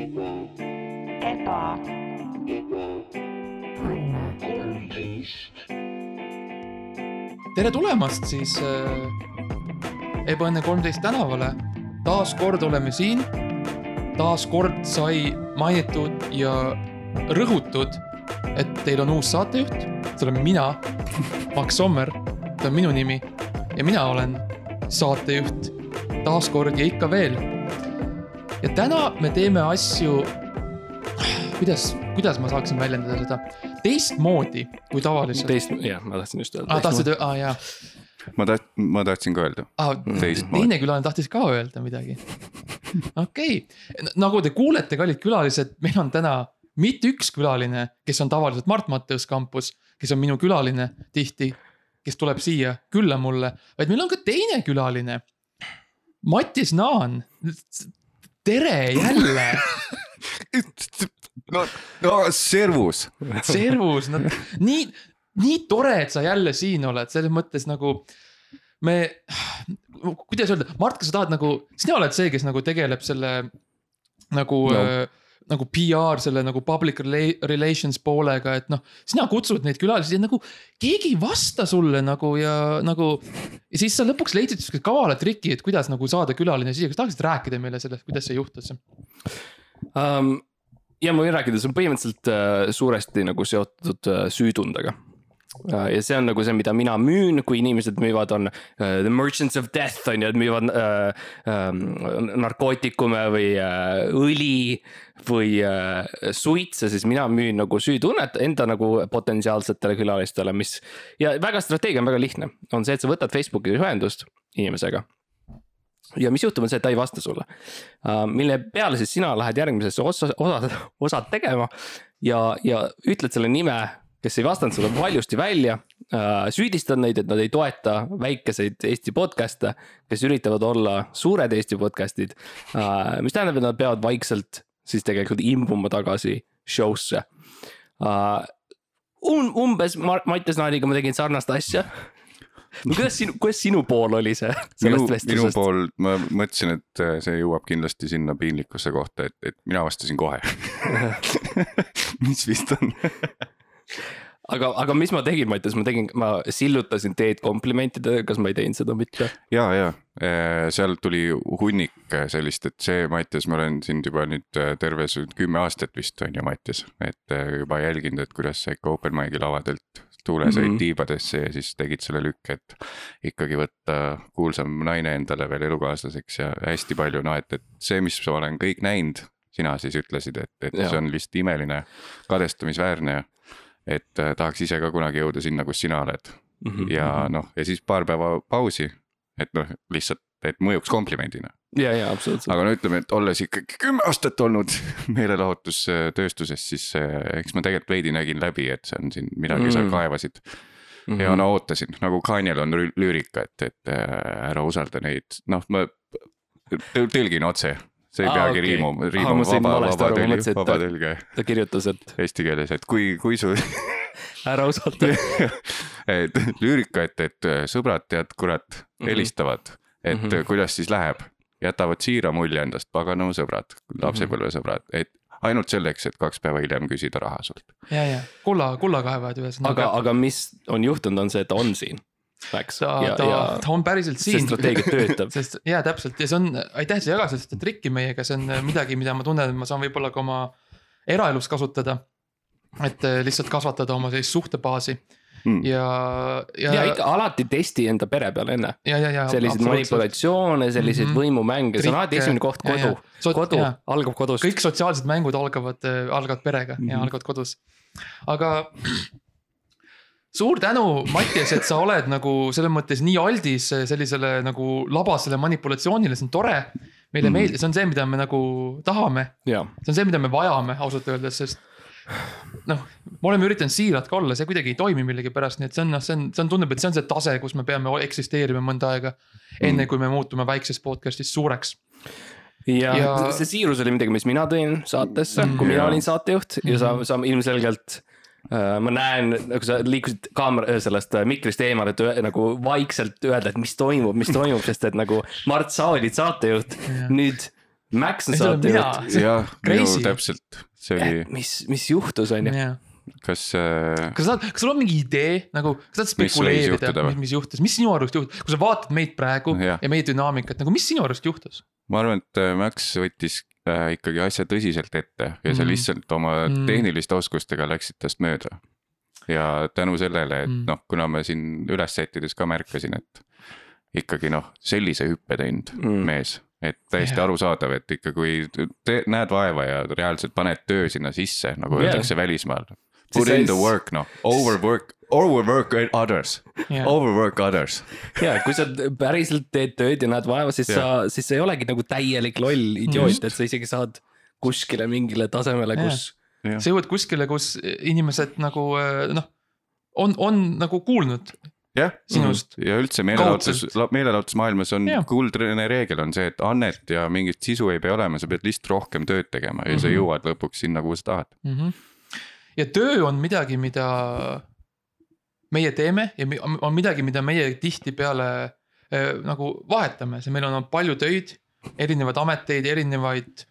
eba, tere tulemast siis äh, Ebaõnne kolmteist tänavale. taas kord oleme siin. taas kord sai mainitud ja rõhutud, et teil on uus saatejuht. see olen mina, Max Sommer, see on minu nimi ja mina olen saatejuht taas kord ja ikka veel. Ja täna me teeme asju, kuidas, kuidas ma saaksin väljendada seda, teistmoodi kui tavaliselt. teist, jah, ma tahtsin just öelda aa, tahtsid, aa jaa ma taht-, ma tahtsin ka öelda. ah,. Teistmoodi. teine külaline tahtis ka öelda midagi. okei okay., nagu te kuulete, kallid külalised, meil on täna mitte üks külaline, kes on tavaliselt Mart Matteus kampus, kes on minu külaline tihti, kes tuleb siia külla mulle, vaid meil on ka teine külaline. Mattis Naan, tere jälle, no, no servus. servus, no nii, nii tore, et sa jälle siin oled, selles mõttes nagu me, kuidas öelda, Mart, kas sa tahad nagu, sina oled see, kes nagu tegeleb selle nagu No. Äh, nagu PR selle nagu public rela- relations poolega, et noh, sina kutsud neid külalisi nagu keegi ei vasta sulle nagu ja nagu. ja siis sa lõpuks leidsid siukse kavala triki, et kuidas nagu saada külaline siia, kas tahaksid rääkida meile sellest, kuidas see juhtus? um,. ja ma võin rääkida, see on põhimõtteliselt uh, suuresti nagu seotud uh, süütundega. Ja see on nagu see, mida mina müün, kui inimesed müüvad, on uh, the merchants of death on ju, et müüvad uh, um, narkootikume või uh, õli või uh, suitse, siis mina müün nagu süütunnet enda nagu potentsiaalsetele külalistele, mis. ja väga strateegia on väga lihtne, on see, et sa võtad Facebooki ühendust inimesega ja mis juhtub, on see, et ta ei vasta sulle uh,. mille peale siis sina lähed järgmisesse osa, osa, osad tegema ja, ja ütled selle nime, kes ei vastanud sulle valjusti välja uh,. süüdistad neid, et nad ei toeta väikeseid Eesti podcast'e, kes üritavad olla suured Eesti podcast'id uh,. mis tähendab, et nad peavad vaikselt siis tegelikult imbuma tagasi show'sse. Um, umbes Mattias Naaniga ma tegin sarnast asja no kuidas sinu, kuidas sinu pool oli see minu sellest, minu vestlusest? pool, ma mõtlesin, et äh, see jõuab kindlasti sinna piinlikkusse kohta, et, et mina vastasin kohe. mis vist on. aga, aga mis ma tegin, Mattias, ma tegin, ma sillutasin teed komplimentidega, kas ma ei teinud seda mitte? ja, ja seal tuli hunnik sellist, et see, Mattias, ma olen sind juba nüüd äh, terve kümme aastat vist on ju, Mattias, et äh, juba jälginud, et kuidas sa ikka open mic'i lavadelt tuule said mm Mhm. -hmm. tiibadesse ja siis tegid selle lükke, et ikkagi võtta kuulsam naine endale veel elukaaslaseks ja hästi palju, noh, et, et see, mis ma olen kõik näinud, sina siis ütlesid, et, et Jaa. see on lihtsalt imeline, kadestamisväärne ja et äh, tahaks ise ka kunagi jõuda sinna, kus sina oled Mhm. ja noh, ja siis paar päeva pausi, et noh, lihtsalt, et mõjuks komplimendina. ja, ja absoluutselt. aga no ütleme, et olles ikkagi kümme aastat olnud meelelahutustööstuses, siis äh, eks ma tegelikult veidi nägin läbi, et see on siin midagi mm., sa Mm. kaevasid mm ja no ootasin, nagu Kanye'l on lü- lüürika, et, et äh, ära usalda neid, noh, ma tõ- tõlgin otse. See ei Aa, peagi okei. riimu, Aa, riimu ma sain vaba, vaba tõlge vaba ta- tõlge ta kirjutas, et eesti keeles, et kui, kui su ära usalda. et lüürika, et, et äh, sõbrad, tead, kurat, Mhm. helistavad, et mm. -hmm. kuidas siis läheb. jätavad siira mulje endast, paganama sõbrad, lapsepõlvesõbrad, et ainult selleks, et kaks päeva hiljem küsida raha sult. ja, ja kulla, kullakaevajad ühesõnaga aga, aga mis on juhtunud, on see, et ta on siin. Läks ta, ja, ta ja, ta on päriselt see siin. strateegia töötab. sest ja täpselt ja see on, aitäh, sa jagasid seda trikki meiega, see on midagi, mida ma tunnen, et ma saan võib-olla ka oma eraelus kasutada. et eh, lihtsalt kasvatada oma sellist suhtebaasi Mm. ja, ja, ja ikka alati testi enda pere peal enne. ja, ja, ja. selliseid manipulatsioone, selliseid Mhm. võimumänge, see on alati esimene koht, Ja, ja. kodu, kodu jaa. algab kodust. kõik sotsiaalsed mängud algavad, algavad perega mm -hmm. ja Mhm. algavad kodus. aga suur tänu, Mattias, et sa oled nagu selles mõttes nii aldis sellisele nagu labasele manipulatsioonile, see on tore. meile mm meeldib, see on see, mida me nagu tahame, jaa, see on see, mida me vajame ausalt öeldes, sest noh, me oleme üritanud siirad ka olla, see kuidagi ei toimi millegipärast, nii et see on noh, see on, see on, tundub, et see on see tase, kus me peame eksisteerima mõnda aega. enne kui me muutume väiksest podcast'ist suureks. ja, Ja- see siirus oli midagi, mis mina tõin saatesse mm,, kui mina Jaa. olin saatejuht ja sa sa ilmselgelt ma näen, nagu sa liikusid kaamera sellest äh, mikrist eemale, et nagu vaikselt öelda, et mis toimub, mis toimub, sest et nagu Mart, sa olid saatejuht, nüüd Max on saatejuht. jah, minu Crazy. täpselt, see oli, mis, mis juhtus, on ju? kas äh, kas sa saad, kas sul on mingi idee nagu, kas sa saad spekuleerida mis, mis juhtus, mis sinu arust juhtus, kui sa vaatad meid praegu ja, ja meie dünaamikat nagu, mis sinu arust juhtus? ma arvan, et äh, Max võttis äh, ikkagi asja tõsiselt ette ja sa Mhm. lihtsalt oma Mm. tehniliste oskustega läksid tast mööda. ja tänu sellele, et Mm. noh, kuna ma siin üles sättides ka märkasin, et ikkagi noh, sellise hüppe teinud Mm. mees, et täiesti Jah. arusaadav, et ikka kui te näed vaeva ja reaalselt paned töö sinna sisse, nagu Jah. öeldakse välismaal. Siis Put in the work noh, overwork, overwork others, Jah. overwork others. ja kui sa päriselt teed tööd ja näed vaeva, siis sa, siis sa ei olegi nagu täielik loll idioot, et sa isegi saad kuskile mingile tasemele, kus. sa jõuad kuskile, kus inimesed nagu äh, noh, on, on nagu kuulnud. jah, Sinust. ja üldse meelelahutus meelelahutusmaailmas on kuldne reegel on see, et annet ja mingit sisu ei pea olema, sa pead lihtsalt rohkem tööd tegema ja sa Mhm. jõuad lõpuks sinna, kuhu sa tahad. mm. -hmm. ja töö on midagi, mida meie teeme ja on midagi, mida meie tihtipeale äh, nagu vahetame, see meil on palju töid, erinevaid ameteid, erinevaid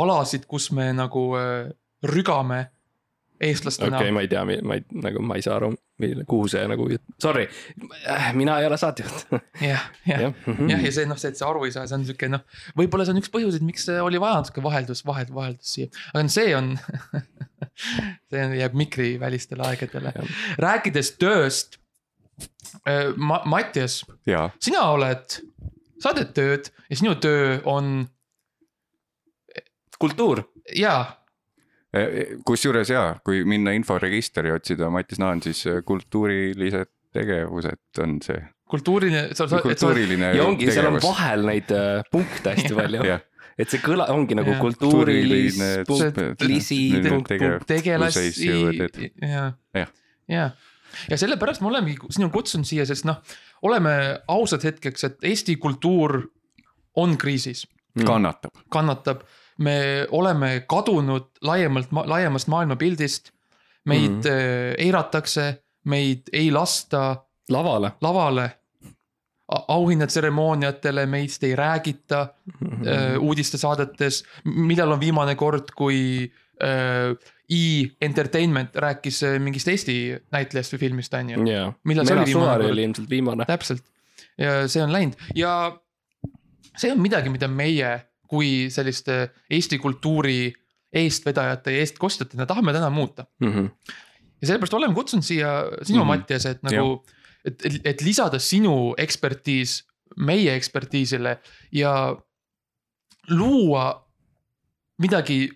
alasid, kus me nagu äh, rügame eestlastena okei okay,, ma ei tea, ma ei, nagu ma ei saa aru, kuhu see nagu, sorry, mina ei ole saatejuht. jah, jah, jah, mhm. jah, ja see noh, see, et sa aru ei saa, see on sihuke noh, võib-olla see on üks põhjuseid, miks see oli vaja natuke vaheldus, vahel, vaheldus siia, aga no see on see on, jääb mikrivälistele aegadele. rääkides tööst. Ma-, Mattias, ja, sina oled, sa teed tööd ja sinu töö on kultuur, jaa, kusjuures ja, kui minna inforegistri ja otsida Mattis Naan, siis äh, kultuurilised tegevused on see, kultuuriline, sa, oled, kultuuriline ja ongi, seal on vahel neid äh, punkte hästi palju, et see kõla-, ongi nagu kultuurilis Kultuuriline-, punkt, punkt, tegelasi ja, Jah. ja, ja sellepärast ma olengi sinu kutsunud siia, sest noh, oleme ausad hetkeks, et Eesti kultuur on kriisis, kannatab, kannatab. Me oleme kadunud laiemalt, laiemast maailmapildist. meid mm. -hmm. eiratakse, meid ei lasta lavale. lavale. auhinnatseremooniatele meist ei räägita Mhm. äh, uudistesaadetes, millal on viimane kord, kui äh, E-Entertainment rääkis äh, mingist Eesti näitlejast või filmist, on ju. jaa, millal see oli viimane kord? ilmselt viimane. täpselt ja see on läinud ja see on midagi, mida meie kui selliste Eesti kultuuri eestvedajate ja eestkostjatena tahame täna muuta. Mhm. ja sellepärast oleme kutsunud siia sinu mm. -hmm. Mattias, et nagu, et, et, et lisada sinu ekspertiis meie ekspertiisile ja luua midagi,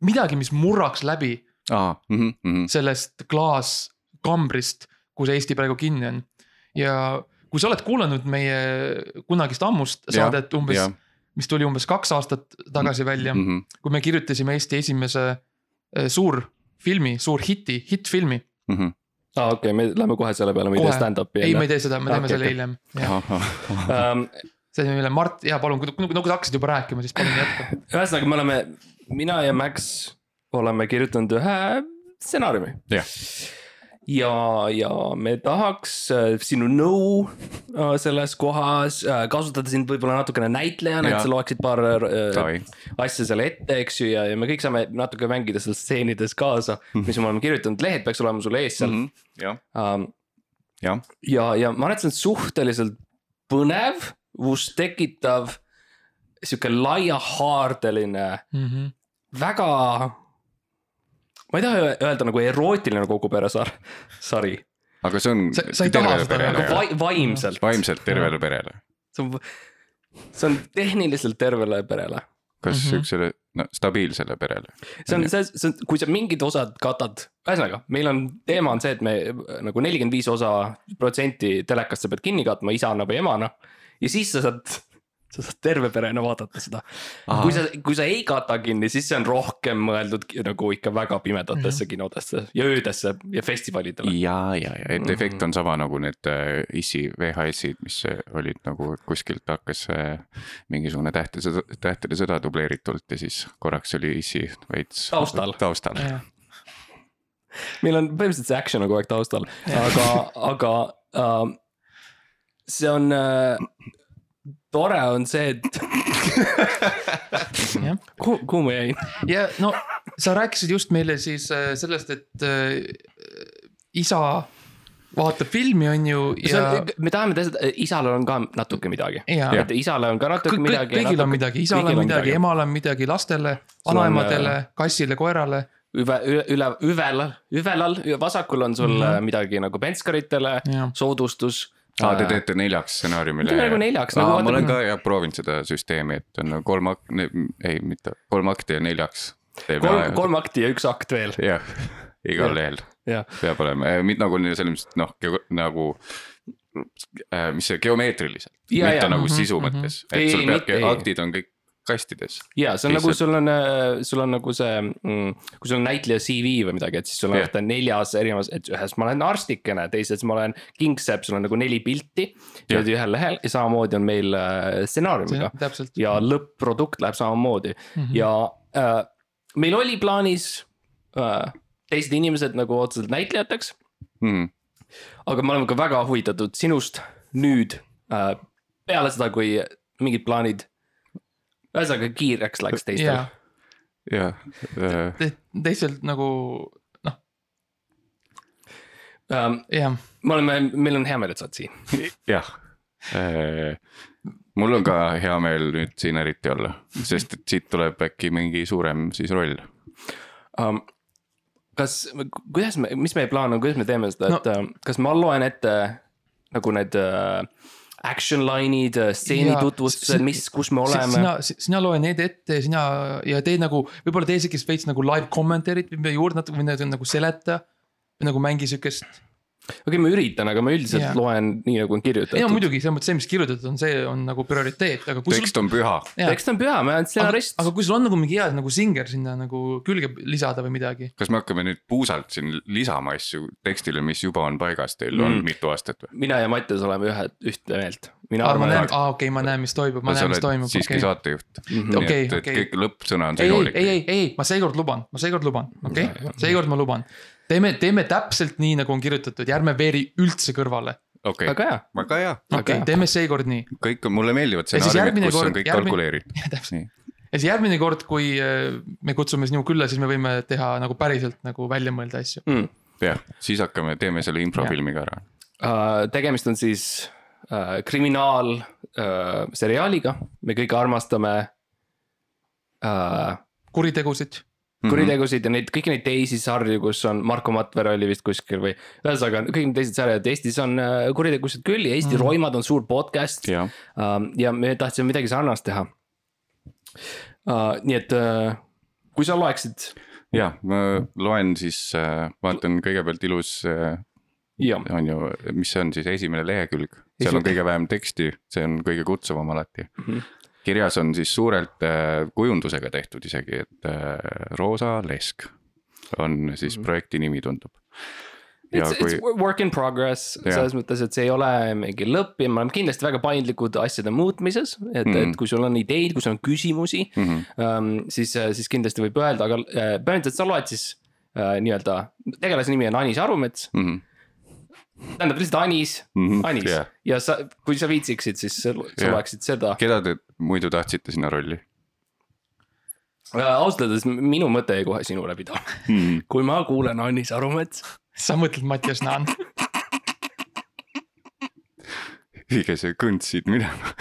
midagi, mis murraks läbi aa, mhm, sellest klaaskambrist, kus Eesti praegu kinni on. ja kui sa oled kuulanud meie kunagist ammust saadet umbes, jah, mis tuli umbes kaks aastat tagasi välja, mhm, kui me kirjutasime Eesti esimese eh, suurfilmi, suurhiti, hittfilmi. mhm. aa, okei, me lähme kohe selle peale, me ei tee stand-up'i ei, me ei. tee seda, me Ah, teeme okei, selle okei. hiljem. Ähm, see üle, Mart, jaa, palun, kui, kui sa hakkasid juba rääkima, siis palun jätka. ühesõnaga, me oleme, mina ja Max oleme kirjutanud ühe stsenaariumi. Jah. ja, ja me tahaks äh, sinu nõu äh, selles kohas äh, kasutada sind võib-olla natukene näitlejana, et sa loeksid paar äh, asja selle ette, eks ju, ja, ja me kõik saame natuke mängida seal stseenides kaasa, mis me oleme kirjutanud, lehed peaks olema sul ees seal mm. Mhm, jah, -hmm. jah, ja, ja ma arvan, et see on suhteliselt põnev, vust tekitav, sihuke laiahaardeline, väga. Ma ei taha öelda nagu erootiline kogu peresar, sari, aga see on Sa- sa ei taha tervele seda perele nagu vai, vaimselt, vaimselt tervele perele. see on, see on tehniliselt tervele perele. kas Mhm. siuksele, no stabiilsele perele. see on, see, see on, kui sa mingid osad katad, ühesõnaga, meil on, teema on see, et me nagu nelikümmend viis osa protsenti telekast sa pead kinni katma isana või emana. ja siis sa saad, sa saad terve perena vaadata seda. kui sa, kui sa ei kata kinni, siis see on rohkem mõeldud nagu ikka väga pimedatesse kinodesse ja öödesse ja festivalidele. ja, ja, ja, et Mhm. efekt on sama nagu need äh, issi VHS-id, mis äh, olid nagu kuskilt hakkas äh, mingisugune tähtede, tähtede sõda dubleeritult ja siis korraks oli issi veits. Taustal. taustal, meil on põhimõtteliselt see action on kogu aeg taustal, aga, aga äh, see on äh,, tore on see, et kuhu, kuhu ma jäin? ja no sa rääkisid just meile siis äh, sellest, et äh, isa vaatab filmi, on ju, ja me tahame teha, isal on ka natuke midagi. ja et isale on ka natuke kõik, midagi. kõigil on midagi, isal on midagi, emal on midagi, lastele, vanaemadele, kassile, koerale. üle, üle, üvelal, üvelal, vasakul on sul mm. midagi nagu penskaritele, soodustus. aa, te teete neljaks stsenaariumile. Nagu neljaks, nagu ma olen ka jah proovinud seda süsteemi, et on kolm ak-, ei mitte kolm akti ja neljaks. kolm, kolm akti ja üks akt veel, jah, igal lehel peab olema, mitte nagu selles mõttes, noh, nagu äh, mis see geomeetriliselt, mitte ja, nagu mhm, sisu mhm. mõttes, Ei, et sul peabki aktid on kõik kastides. ja see on nagu Lihtsalt- sul on, sul on nagu see, kui sul on näitleja CV või midagi, et siis sul on yeah. neljas erinevas, et ühes ma olen arstikene, teises ma olen kingsepp, sul on nagu neli pilti. Niimoodi ühel lehel ja samamoodi on meil äh, stsenaariumiga täpselt. ja lõpp-produkt läheb samamoodi mm -hmm. ja äh, meil oli plaanis äh, teised inimesed nagu otseselt näitlejateks. Mhm. aga me oleme ka väga huvitatud sinust nüüd äh, peale seda, kui mingid plaanid. Ühesõnaga kiireks läks teistel ja, jah, teistelt nagu noh, ähm,. jah, me oleme, meil on hea meel, et sa oled siin. jah. mul on ka hea meel nüüd siin eriti olla, sest et siit tuleb äkki mingi suurem siis roll. um,. kas, kuidas me, mis meie plaan on, kuidas me teeme seda No- et no. kas ma loen ette nagu need uh, action line'id, stseeni Jaa, tutvustused mis, kus me oleme. sina, sina loe need ette ja sina ja tee nagu, võib-olla tee siukest veits nagu live commentary'd juurde natuke või nagu- seleta. või nagu mängi siukest, okei okay,, ma üritan, aga ma üldiselt yeah. loen nii nagu on ei no kirjutatud. muidugi selles mõttes see, mis kirjutatud on, see on nagu prioriteet, aga kui sul tekst on püha. tekst on püha, ma olen aga, stsenarist. aga kui sul on nagu mingi hea nagu singer sinna nagu külge lisada või midagi. kas me hakkame nüüd puusalt siin lisama asju tekstile, mis juba on paigas, teil on Mm. mitu aastat või? mina ja Mattias oleme ühe, ühte meelt. mina aa, ma arvan, näen, et aa okei, ma näen, mis toimub, ma näen, mis toimub, siiski okei. saatejuht. Mhm. nii Okei, et, et okei. kõik lõppsõna on see ei, ei, ei, ei, ma seekord luban, ma seekord luban, okei okay?, seekord ma luban. teeme, teeme täpselt nii, nagu on kirjutatud, ärme veeri üldse kõrvale. okei, väga hea. väga hea, okei teeme seekord nii. kõik on, mulle meeldivad Ja stsenaariumid, kus on kord- kõik järgmine- kalkuleeritud. täpselt. nii, ja siis järgmine kord, kui äh, me kutsume sinu külla, siis me võime teha nagu päriselt nagu välja mõelda asju. Mm. jah, siis hakkame, teeme selle improfilmiga ära. Uh, tegemist on siis uh, kriminaal uh, seriaaliga, me kõik armastame uh, kuritegusid. Mhm. kuritegusid ja neid, kõiki neid teisi sarju, kus on Marko Matvere oli vist kuskil või. ühesõnaga kõik need teised sarjad, Eestis on uh, kuritegusid küll ja Eesti mm. Roimad on suur podcast jah, uh, ja me tahtsime midagi sarnast teha uh,. nii et uh, kui sa loeksid, ja ma loen siis, vaatan kõigepealt ilus, on ju, mis see on siis esimene lehekülg, seal on kõige vähem teksti, see on kõige kutsuvam alati Mhm. Kirjas on siis suurelt äh, kujundusega tehtud isegi, et äh, Roosa Lesk on siis projekti nimi tundub. It's, kui it's work in progress Jah. selles mõttes, et see ei ole mingi lõpp ja me oleme kindlasti väga paindlikud asjade muutmises, et mm, Mhm. -hmm. et kui sul on ideid, kui sul on küsimusi mm, -hmm. um,, siis, siis kindlasti võib öelda, aga äh, põhimõtteliselt sa loed siis äh, nii-öelda, tegelase nimi on Anis Arumets, Mm -hmm. Tähendab lihtsalt Anis Mm -hmm. Anis Yeah. ja sa, kui sa viitsiksid, siis sa, sa Jah. loeksid seda. keda te muidu tahtsite sinna rolli ausalt öeldes minu mõte jäi kohe sinu läbi taha. mm? -hmm. kui ma kuulen Anis Arumets, sa mõtled Mattias Naan. viige see kõnd siit minema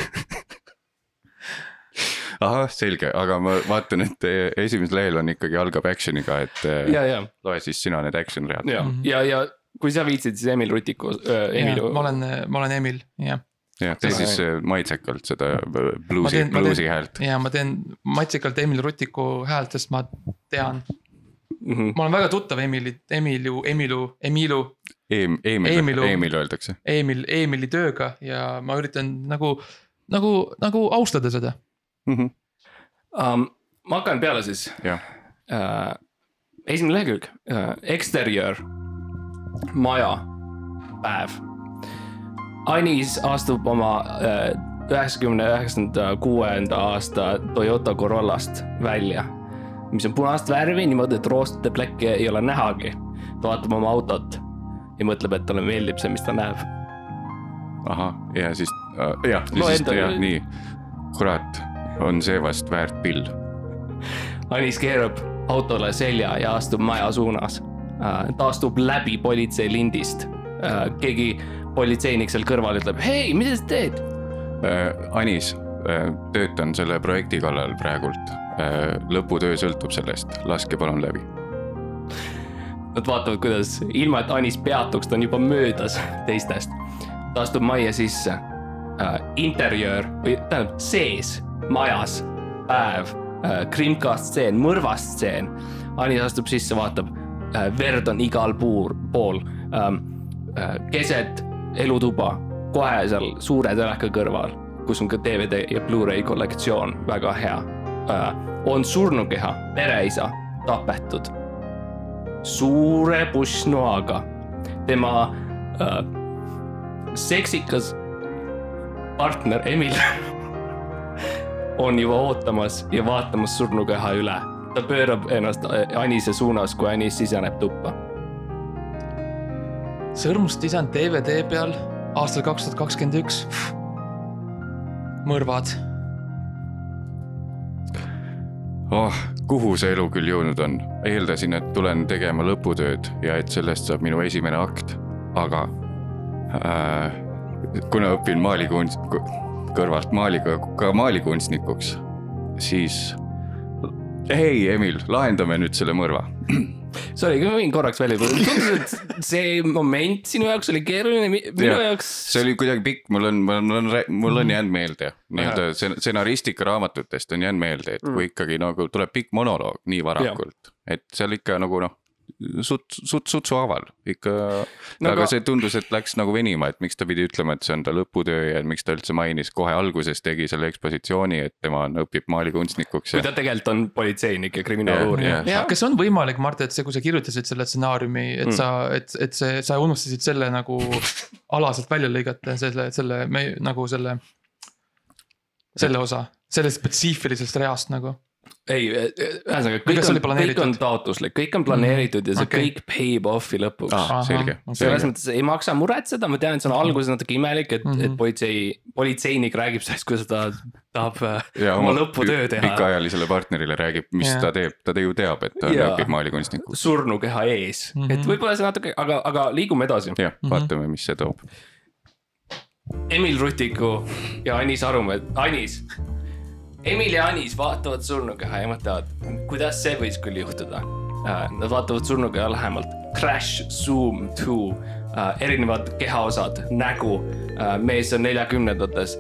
ahah, selge, aga ma vaatan, et eh, esimesel lehel on ikkagi algab action'iga, et eh, ja, ja, loe siis sina need action read. ja Mhm., ja, ja kui sa viitsid, siis Emil Rutiku äh,, Emil. ma olen, ma olen Emil, jah. jah, tee siis eh, maitsekalt seda bluusi, bluusi häält. ja ma teen matsikalt Emil Rutiku häält, sest ma tean, Mhm. ma olen väga tuttav Emili, Emilu, Emilu, Emilu, Eem-, Eemil, Eemil öeldakse. Emil, Emili tööga ja ma üritan nagu, nagu, nagu austada seda. um,. ma hakkan peale siis uh,. esimene lehekülg uh,, eksteriöör, maja, päev. Anis astub oma äh, üheksakümne üheksanda, kuuenda aasta Toyota Corollast välja, mis on punast värvi niimoodi, et roostade plekke ei ole nähagi. ta vaatab oma autot ja mõtleb, et talle meeldib see, mis ta näeb. ahah, ja siis äh, jah, Loe siis enda- jah, nii, kurat, on seevast väärt pill. Anis keerab autole selja ja astub maja suunas. Ta astub läbi politseilindist. keegi politseinik seal kõrval ütleb, hei, mida sa teed? Anis, töötan selle projekti kallal praegult. lõputöö sõltub sellest, laske palun läbi Nad vaatavad, kuidas ilma, et Anis peatuks, ta on juba möödas teistest. ta astub majja sisse äh,. interjöör või tähendab sees, majas, päev äh,, krimkastseen, mõrvastseen. Anis astub sisse, vaatab äh,, verd on igal puur, pool ähm,. Äh, keset elutuba, kohe seal suure teleka kõrval, kus on ka DVD ja Blu-ray kollektsioon, väga hea äh,. on surnukeha, pereisa, tapetud suure pushnoaga. tema äh, seksikas partner Emil on juba ootamas ja vaatamas surnukeha üle. Ta pöörab ennast äh, Anise suunas, kui Anis siseneb tuppa. sõrmust isand DVD peal aastal kaks tuhat kakskümmend üks. mõrvad. oh, kuhu see elu küll jõudnud on. eeldasin, et tulen tegema lõputööd ja et sellest saab minu esimene akt, aga äh, kuna õpin maalikunst, kõrvalt maaliga, ka maalikunstnikuks, siis hei, Emil, lahendame nüüd selle mõrva. Sorry, ma võin korraks välja tulla, tundus, et see moment sinu jaoks oli keeruline, minu ja, jaoks. see oli kuidagi pikk, mul on, mul on, mul on jäänud meelde. Nii-öelda stsenaristika raamatutest on jäänud meelde, et kui mm. ikkagi nagu tuleb pikk monoloog nii varakult, et seal ikka nagu noh suht, suht, sutsu haaval ikka no,. aga see tundus, et läks nagu venima, et miks ta pidi ütlema, et see on ta lõputöö ja miks ta üldse mainis kohe alguses tegi selle ekspositsiooni, et tema on, õpib maalikunstnikuks. kui ta tegelikult on politseinik ja kriminaaluurija. kas on võimalik, Mart, et see, kui sa kirjutasid selle stsenaariumi, et mm. sa, et, et see, sa unustasid selle nagu alaselt välja lõigata, selle, selle, me nagu selle. selle osa, sellest spetsiifilisest reast nagu ei, ühesõnaga kõik on, kõik on taotluslik, kõik on planeeritud ja see okay. kõik paib off'i lõpuks ah,. selge. selles mõttes ei maksa muretseda, ma tean, et see on alguses natuke imelik, et mm, -hmm. et politsei, politseinik räägib sellest, kuidas ta tahab äh, ja, oma lõputöö teha. pikaajalisele partnerile räägib, mis ja. ta teeb, ta ju teab, et ta ja. õpib maalikunstniku. surnukeha ees mm, -hmm. et võib-olla see natuke, aga, aga liigume edasi. jah, vaatame, mis see toob. Emil Rutiku ja Anis Arumäe, Anis Emil ja Anis vaatavad surnukeha ja mõtlevad, kuidas see võis küll juhtuda. Äh, nad vaatavad surnukeha lähemalt, crash, zoom, to uh,, erinevad kehaosad, nägu. Uh,. mees on neljakümnendates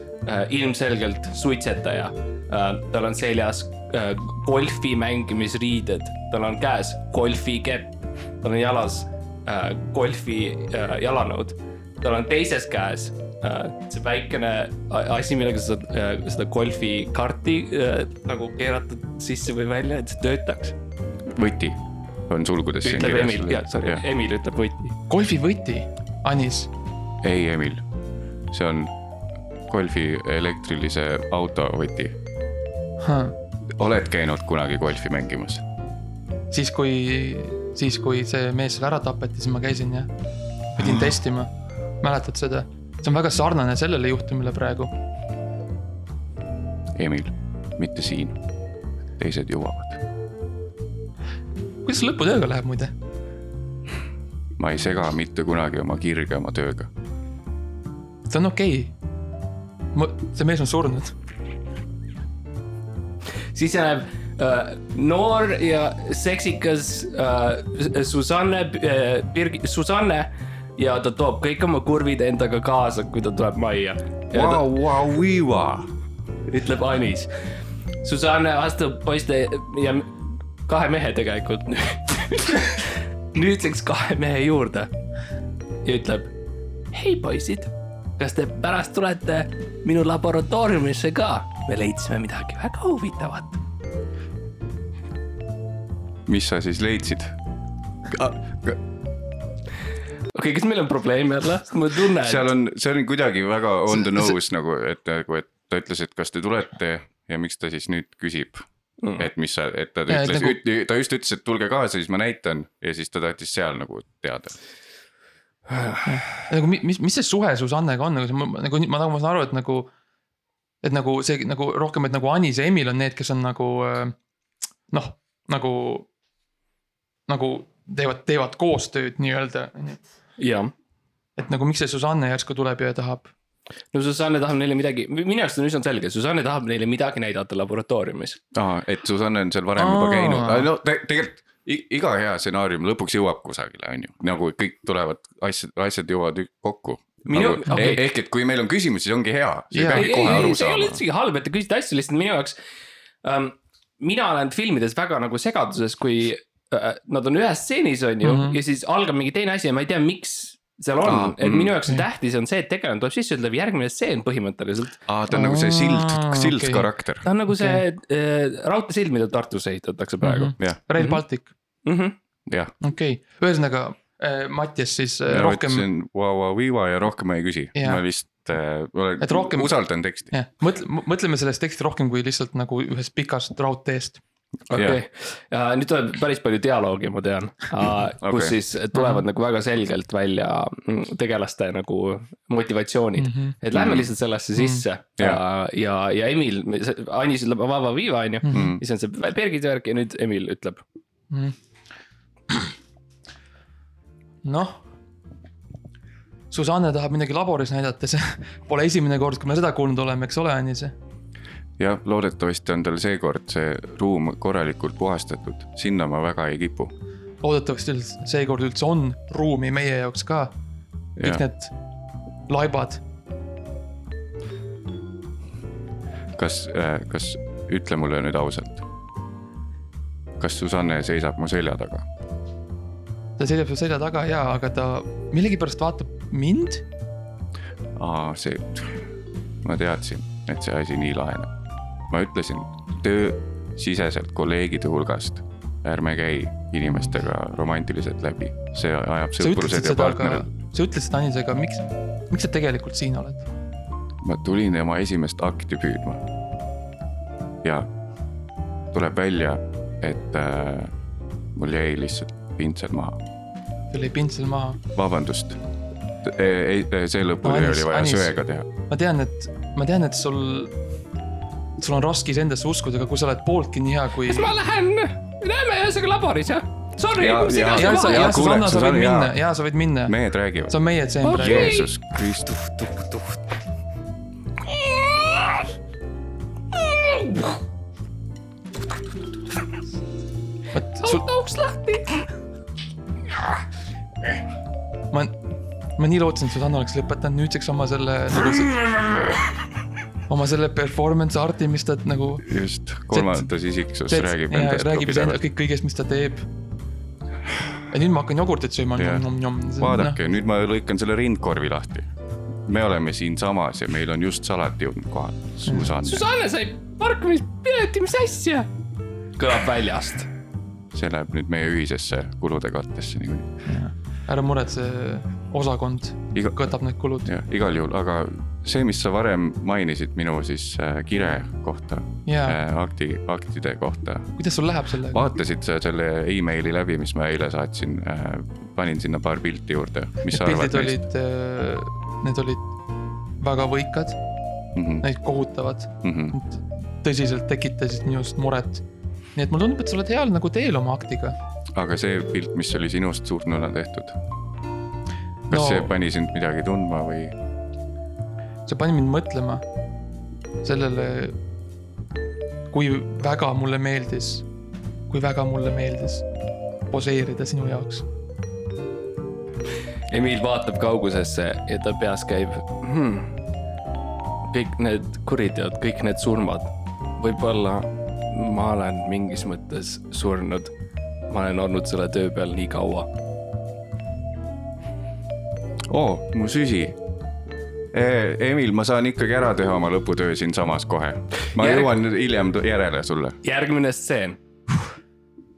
ilmselgelt suitsetaja. Tal on seljas golfi mängimisriided, tal on käes golfikepp, tal on jalas golfi jalanõud, tal on teises käes Äh, see väikene asi, millega sa saad äh, seda golfikaarti äh, nagu keerata sisse või välja, et see töötaks. võti on sulgudes. ütleb Emil, jah, sorry, Emil ütleb võti. golfivõti, Anis. ei, Emil, see on golfi elektrilise auto võti huh.. oled käinud kunagi golfi mängimas? siis, kui, siis kui see mees seal ära tapeti, siis ma käisin jah, pidin testima, mäletad seda? See on väga sarnane sellele juhtumile praegu. Emil, mitte siin, teised jõuavad. kuidas lõputööga läheb muide? ma ei sega mitte kunagi oma kirge oma tööga. see on okei okay.. see mees on surnud. siis jääb äh, noor ja seksikas äh, Susanne äh,, Birgi, Susanne ja ta toob kõik oma kurvid endaga kaasa, kui ta tuleb majja. Wow, wow, wow. ütleb Anis. Susanne astub poiste ja kahe mehe tegelikult nüüdseks kahe mehe juurde ja ütleb. hei poisid, kas te pärast tulete minu laboratooriumisse ka? me leidsime midagi väga huvitavat. mis sa siis leidsid? Okei okay,, kas meil on probleem jälle, ma tunnen. seal on, see on kuidagi väga on the nose nagu, et nagu, et ta ütles, et kas te tulete ja miks ta siis nüüd küsib mm.. et mis sa, et ta ja, ütles nagu..., ta just ütles, et tulge kaasa, siis ma näitan ja siis ta tahtis seal nagu teada. Nagu mis, mis see suhe Susannega on, nagu see, nagu ma, nagu ma saan aru, et nagu et nagu see nagu rohkem, et nagu Anis ja Emil on need, kes on nagu äh, noh, nagu, nagu teevad, teevad koostööd nii-öelda, jah, et nagu miks see Susanne järsku tuleb ja tahab, no Susanne tahab neile midagi, minu arust on üsna selge, Susanne tahab neile midagi näidata laboratooriumis. aa, et Susanne on seal varem juba Aa. käinud, no te, tegelikult iga hea stsenaarium lõpuks jõuab kusagile, on ju, nagu kõik tulevad asjad, asjad jõuavad kokku. Minu- Nagu, okay. ehk et kui meil on küsimusi, siis ongi hea, sa ei peagi ei, kohe ei, aru see ei ole saama. üldsegi halb, et te küsite asju, lihtsalt minu jaoks ähm,. mina olen filmides väga nagu segaduses, kui nad on ühes stseenis, on ju mm, Mhm. -hmm. ja siis algab mingi teine asi ja ma ei tea, miks seal on ah,, et mhm. minu jaoks on tähtis on see, et tegelane tuleb sisse, ütleb järgmine stseen põhimõtteliselt. aa, ta on nagu see sild sild okei. karakter, ta on nagu okay. see äh, raudteesild, mida Tartus ehitatakse praegu mm. jah, Rail Mhm. Baltic, -hmm. Mm -hmm. jah. okei okay., ühesõnaga äh, Mattias siis äh, ma rohkem, võtsin Vau-Vau-Viva ja rohkem ma ei küsi, Jaa. ma lihtsalt äh, rohkem- usaldan teksti. mõtle, mõtleme sellest teksti rohkem kui lihtsalt nagu ühest pikast raudteest. Okei okay., ja nüüd tuleb päris palju dialoogi, ma tean uh, kus siis tulevad nagu väga selgelt välja mm, tegelaste nagu motivatsioonid mm. -hmm. et lähme Mhm. lihtsalt sellesse sisse mm -hmm. ja, ja, ja Emil, Anis ütleb vaba viiva, on ju. Mm. siis on see Birgiti värk ja nüüd Emil ütleb. noh, Susanne tahab midagi laboris näidata, see pole esimene kord, kui me seda kuulnud oleme, eks ole, Anis? jah, loodetavasti on tal seekord see ruum korralikult puhastatud, sinna ma väga ei kipu. loodetavasti seekord üldse on ruumi meie jaoks ka. kõik Jah. need laibad, kas, kas, ütle mulle nüüd ausalt. kas Susanne seisab mu selja taga? ta seisab su selja taga ja, aga ta millegipärast vaatab mind. aa, see, ma teadsin, et see asi nii laheneb. Ma ütlesin töösiseselt kolleegide hulgast, ärme käi inimestega romantiliselt läbi, see ajab sõprused ja seda, aga partnerid. sa ütlesid Anisega, miks, miks sa tegelikult siin oled? ma tulin tema esimest akti püüdma. ja tuleb välja, et äh, mul jäi lihtsalt pintsel maha, sul jäi pintsel maha. vabandust. ei, see lõpuni Anis- oli vaja söega teha. ma tean, et, ma tean, et sul, sul on raske iseendasse uskuda, aga kui sa oled pooltki nii hea kui. ma lähen, näeme ühesõnaga laboris jah. Sorry Ja-, ja- ja ja kuule, Susanna, sa võid minna, ja sa võid minna. mehed räägivad see. on meie tseen Okei. praegu. Jeesus Kristus. sul, uks lahti. ma, ma nii lootsin, et Susanna oleks lõpetanud nüüdseks oma selle nagu see, oma selle performance art'i, mis ta nagu. just, kolmandas isiksus räägib ja, endast ka räägib pidevalt. kõik, kõigest, mis ta teeb. ja nüüd ma hakkan jogurtit sööma noh. vaadake, nüüd ma lõikan selle rindkorvi lahti. me oleme siinsamas ja meil on just salat jõudnud kohale. Susanne, Susanne sai parkimispileti, mis asja? kõlab väljast. see läheb nüüd meie ühisesse kulude kattesse niikuinii. ära muretse, osakond iga, katab need kulud. jah, igal juhul, aga see, mis sa varem mainisid minu siis äh, kire kohta ja, äh,, akti, aktide kohta. kuidas sul läheb sellega? vaatasid sa selle emaili läbi, mis ma eile saatsin äh,, panin sinna paar pilti juurde, mis sa Need arvad pildid neist? olid, need olid väga võikad, Mhm, neid kohutavad, mhm. tõsiselt tekitasid minust muret. nii et mulle tundub, et sa oled heal nagu teel oma aktiga. aga see pilt, mis oli sinust surnuna tehtud, kas no. see pani sind midagi tundma või? See pani mind mõtlema sellele, kui väga mulle meeldis, kui väga mulle meeldis poseerida sinu jaoks. Emil vaatab kaugusesse ja ta peas käib hmm,. kõik need kuriteod, kõik need surmad, võib-olla ma olen mingis mõttes surnud. ma olen olnud selle töö peal nii kaua. oo, mu süsi. Emil, ma saan ikkagi ära teha oma lõputöö siinsamas kohe. ma Järg- jõuan hiljem järele sulle. järgmine stseen.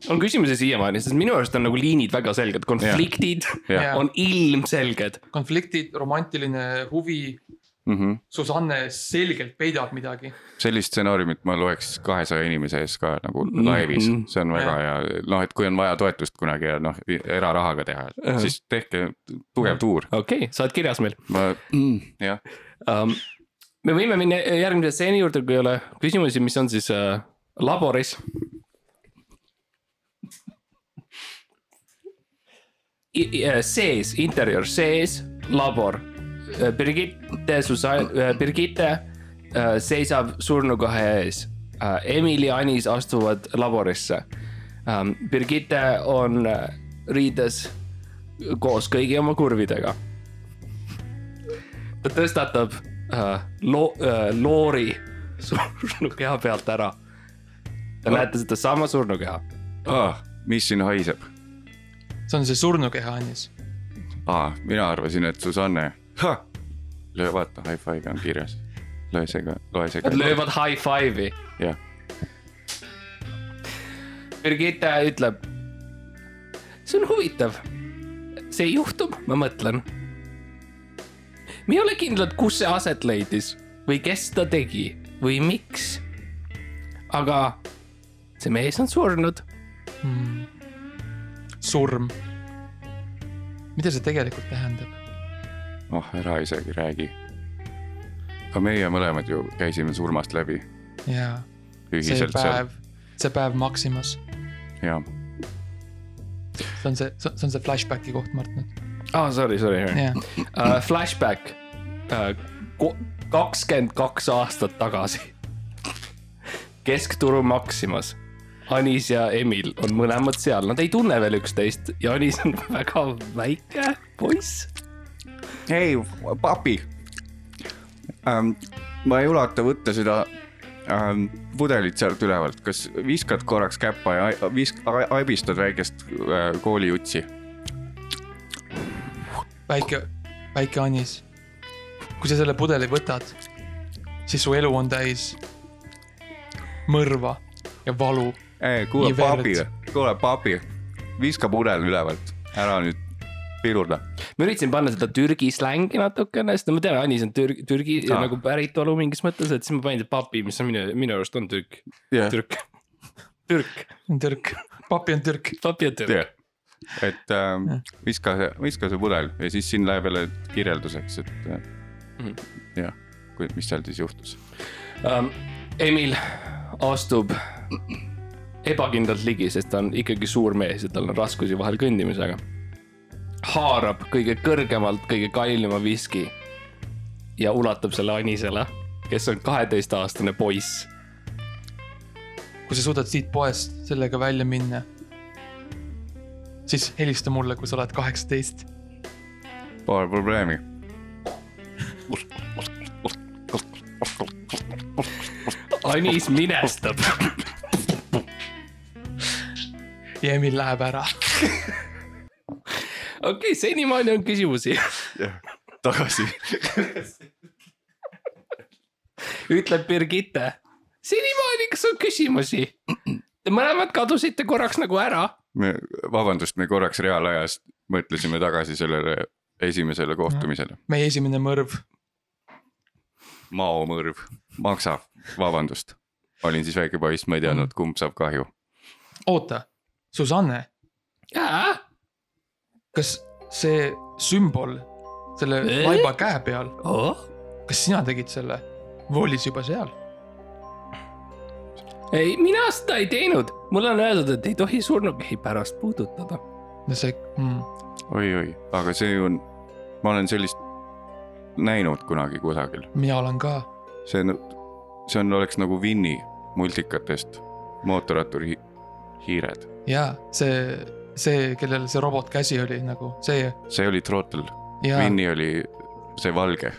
on küsimusi siiamaani, sest minu arust on nagu liinid väga selged, konfliktid Jah. Jaa. on ilmselged. konfliktid, romantiline huvi, Mm -hmm. Susanne selgelt peidab midagi. sellist stsenaariumit ma loeks kahesaja inimese ees ka nagu Mhm. laivis, see on väga hea, noh, et kui on vaja toetust kunagi ja noh, erarahaga teha, siis tehke tugev tuur, okei okay,, sa oled kirjas meil ma, jah, um,. me võime minna järgmise stseeni juurde, kui ei ole küsimusi, mis on siis äh, laboris. sees, interjöör sees, labor. Birgitte, Susanne, Birgitte äh, seisab surnukoha ees. Emil ja Anis astuvad laborisse. Birgitte on äh, riides koos kõigi oma kurvidega. ta tõstatab äh, lo- äh, loori surnukeha pealt ära. Te No. näete sedasama surnukeha. ah,. mis siin haiseb see on see surnukeha, Anis. ah,? mina arvasin, et Susanne. löö, vaata, high five on kirjas. löö see ka, loe see ka Nad. löövad high five'i. jah, Birgitte ütleb. see on huvitav. see juhtum, ma mõtlen. me ei ole kindlad, kus see aset leidis või kes ta tegi või miks. aga see mees on surnud. surm. mida see tegelikult tähendab? Oh ära isegi räägi. aga meie mõlemad ju käisime surmast läbi jaa, see päev, see päev Maximas, jah. see on see, see on see flashback'i koht, Mart nüüd. aa oh,, sorry, sorry. jah, uh,. Flashback uh,. kakskümmend kaks aastat tagasi. keskturu Maximas. Anis ja Emil on mõlemad seal, nad ei tunne veel üksteist ja Anis on väga väike poiss. hei, papi ähm,. ma ei ulata võtta seda ähm, pudelit sealt ülevalt, kas viskad korraks käppa ja visk-, aibistad väikest äh, kooliutsi? väike, väike Anis. kui sa selle pudeli võtad, siis su elu on täis mõrva ja valu. ei, kuule papi, kuule papi, viska pudel ülevalt, ära nüüd pidurda. ma üritasin panna seda Türgi slängi natukene, sest ma tean, Anis on Türgi, Türgi Ah. nagu päritolu mingis mõttes, et siis ma panin papi, mis on minu, minu arust on türk, jah, türk, türk, on türk, papi on türk. papi on türk. et ähm, viska see, viska see pudel ja siis siin läheb jälle kirjelduseks, et äh, Mhm. jah, mis seal siis juhtus. um,. Emil astub ebakindlalt ligi, sest ta on ikkagi suur mees ja tal on raskusi vahel kõndimisega. Haarab kõige kõrgemalt kõige kallima viski ja ulatab selle Anisele, kes on kaheteistaastane poiss. kui sa suudad siit poest sellega välja minna, siis helista mulle, kui sa oled kaheksateist. Pole probleemi. Anis minestab. ja Emil läheb ära. okei okay,, senimaani on küsimusi. tagasi. ütleb Birgitte. senimaani, kas on küsimusi? Te mõlemad kadusite korraks nagu ära. me, vabandust, me korraks reaalajas mõtlesime tagasi sellele esimesele kohtumisele. meie esimene mõrv. maomõrv, maksa, vabandust. olin siis väike poiss, ma ei teadnud, kumb saab kahju. oota, Susanne, kas see sümbol selle Eh? vaiba käe peal, Oh? kas sina tegid selle või oli see juba seal? ei, mina seda ei teinud, mulle on öeldud, et ei tohi surnukehi pärast puudutada. no see mm,, oi-oi, aga see on, ma olen sellist näinud kunagi kusagil. mina olen ka. see on, see on, oleks nagu Winni multikatest mootorratturi hi hiired. ja see, see, kellel see robotkäsi oli nagu see see oli Throttle, ja Winni oli see valge.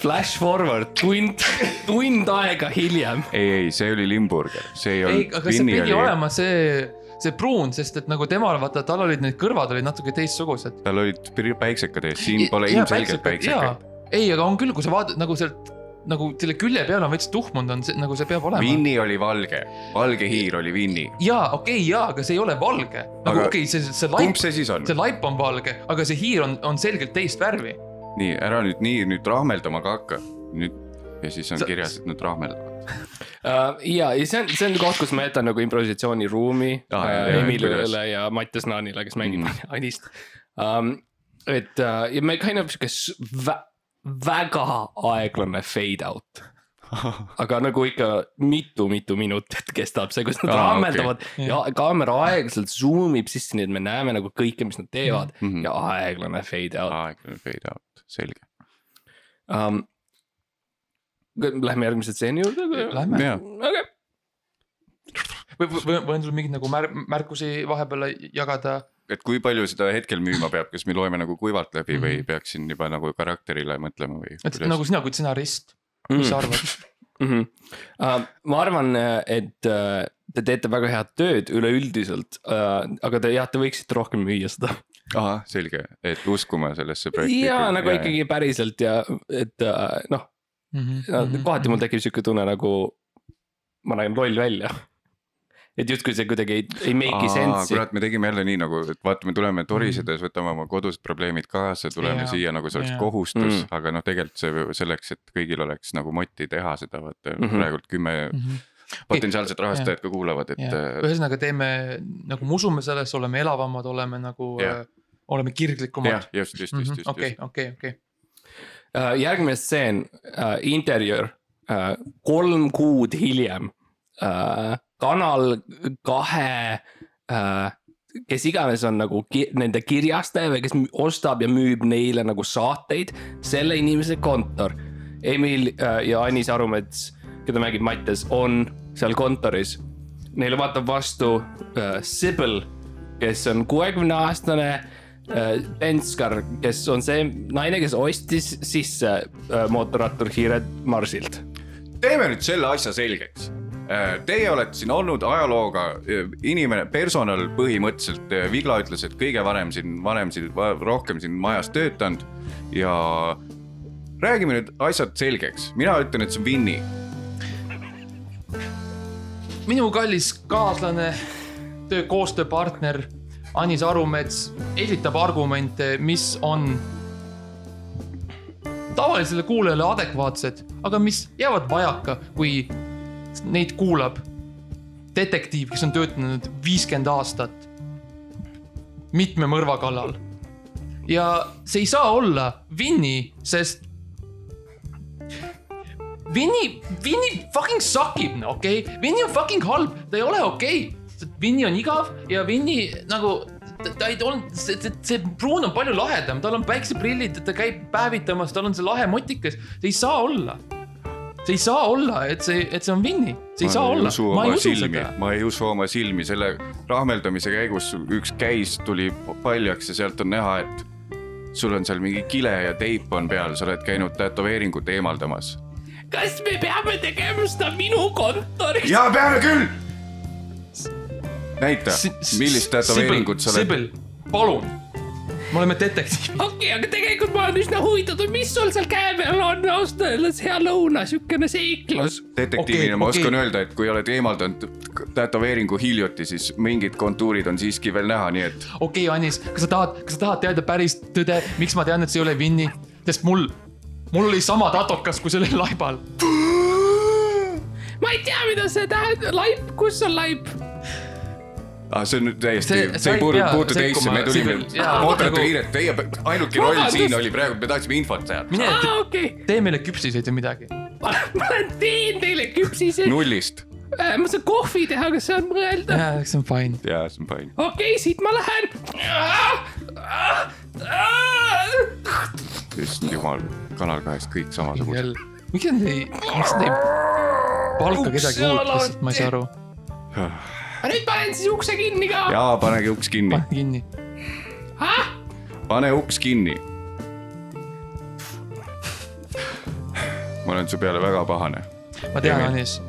Flash forward tund, tund aega hiljem. ei, ei, see oli Limburger, see ei ei, olnud. aga see pidi olema see, see pruun, sest et nagu temal, vaata, tal olid need kõrvad olid natuke teistsugused. tal olid päiksekad ees, siin pole ilmselgelt päiksekaid. ei, aga on küll, kui sa vaatad nagu sealt nagu selle külje peal on veits tuhmunud, on see nagu see peab olema. Winni oli valge, valge hiir oli Winni. jaa, okei okay,, jaa, aga see ei ole valge. nagu okei okay,, see, see kumb laip, see siis on see? laip on valge, aga see hiir on, on selgelt teist värvi. nii, ära nüüd nii nüüd rahmeldama ka hakka. nüüd ja siis on Sa- kirjas, et nüüd rahmeldavad. Uh, ja, ja see on, see on koht, kus ma jätan nagu improvisatsiooniruumi Aa, uh, jah, Emilile ja Mattias Naanile, kes mängib Mm. Anist um,. et uh, ja me kind of sihuke väga aeglane fade out. aga nagu ikka mitu-mitu minutit kestab see, kus nad ah, okei. ammeldavad okay. ja kaamera aeglaselt zoom ib sisse, nii et me näeme nagu kõike, mis nad teevad mm. -hmm. ja aeglane fade out aeglane fade out, selge. um,. Lähme järgmise stseeni juurde. Lähme. Okei, või, või võin sul mingeid nagu mär-, märkusi vahepeal jagada? et kui palju seda hetkel müüma peab, kas me loeme nagu kuivalt läbi mm -hmm. või Mhm. peaksin juba nagu karakterile mõtlema või? et nagu sina kui stsenarist, mis sa arvad? mm. -hmm. Uh, ma arvan, et uh, te teete väga head tööd üleüldiselt uh,, aga te jah, te võiksite rohkem müüa seda. ahah, selge, et uskuma sellesse projekti. ja nagu ikkagi päriselt ja et uh, noh, Mhm. kohati mul tekib sihuke tunne nagu ma näen loll välja. Et justkui see kuidagi ei, ei make'i sense'i. kurat, me tegime jälle nii nagu, et vaata, me tuleme torisedes, võtame oma kodused probleemid kaasa, tuleme Jaa, siia nagu see oleks jaa. kohustus Mm. mm., aga noh, tegelikult see selleks, et kõigil oleks nagu moti teha seda, vaata mm Mhm. -hmm. praegult kümme potentsiaalset rahastajat ka kuulavad, et äh, ühesõnaga teeme nagu me usume sellesse, oleme elavamad, oleme nagu äh,, oleme kirglikumad jah, just, just, just, just, okei, okei, okei. uh,. järgmine stseen uh,, interjöör uh,, kolm kuud hiljem uh,, kanal kahe uh, kes iganes on nagu ki nende kirjastaja või kes ostab ja müüb neile nagu saateid, selle inimese kontor. Emil äh, ja Anis Arumets, keda mängib Mattias, on seal kontoris. Neile vaatab vastu äh, Sibyl, kes on kuuekümne aastane äh, penskar, kes on see naine, kes ostis sisse äh, mootorratturhiired Marsilt. teeme nüüd selle asja selgeks. Teie olete siin olnud ajalooga äh, inimene, personal põhimõtteliselt, Vigla ütles, et kõige varem siin, vanem siin, rohkem siin majas töötanud. Ja räägime nüüd asjad selgeks, mina ütlen, et see on Winny. minu kallis kaaslane, töö, koostööpartner Anis Arumets esitab argumente, mis on tavalisele kuulajale adekvaatsed, aga mis jäävad vajaka, kui neid kuulab detektiiv, kes on töötanud viiskümmend aastat mitme mõrva kallal. ja see ei saa olla Winny, sest Winny, Winny fucking suckib, okei okay?, Winny on fucking halb, ta ei ole okei okay.. Winny on igav ja Winny nagu, ta ei olnud, see, see, see pruun on palju lahedam, tal on päikseprillid, ta käib päevitamas, tal on see lahe motikas, see ei saa olla. See ei saa olla, et see, et see on Winny, see ei saa olla, ma ei usu silmi seda., ma ei usu oma silmi, selle rahmeldamise käigus üks käis tuli paljaks ja sealt on näha, et sul on seal mingi kile ja teip on peal, sa oled käinud tätoveeringut eemaldamas. kas me peame tegema seda minu kontoris? ja peame küll. näita, millist tätoveeringut sa oled. Sibyl, palun, me oleme detektiivid. okei okay,, aga tegelikult ma olen üsna huvitatud, mis sul seal käe peal on, ausalt öeldes hea lõuna, siukene seiklus. detektiivina Okei, ma okei. oskan öelda, et kui oled eemaldanud tätoveeringu hiljuti, siis mingid kontuurid on siiski veel näha, nii et okei okay,, Anis, kas sa tahad, kas sa tahad teada päris tõde, miks ma tean, et see ei ole Winny, sest mul, mul oli sama tatokas kui sellel laibal. ma ei tea, mida see tähendab, laip, kus on laip? Ah, see on nüüd täiesti, See- ei puutu puutu teisse, me tulime jaa, mootorite nagu- teie ainuke roll siin oli praegu, me tahtsime infot saada. mine aa, te, okei, tee meile küpsiseid või midagi. ma teen teile küpsiseid, nullist ma saan kohvi teha, kas see on mõeldav? jaa, see on fine. ja see on fine. okei, siit ma lähen. issand jumal, Kanal kahest kõik samasugused. miks nad ei, miks nad ei palka kedagi uut, lihtsalt ma ei saa aru. Nüüd panen siis ukse kinni ka. ja panege uks kinni, pane kinni. pane uks kinni. ma olen su peale väga pahane, ma tean. Anis.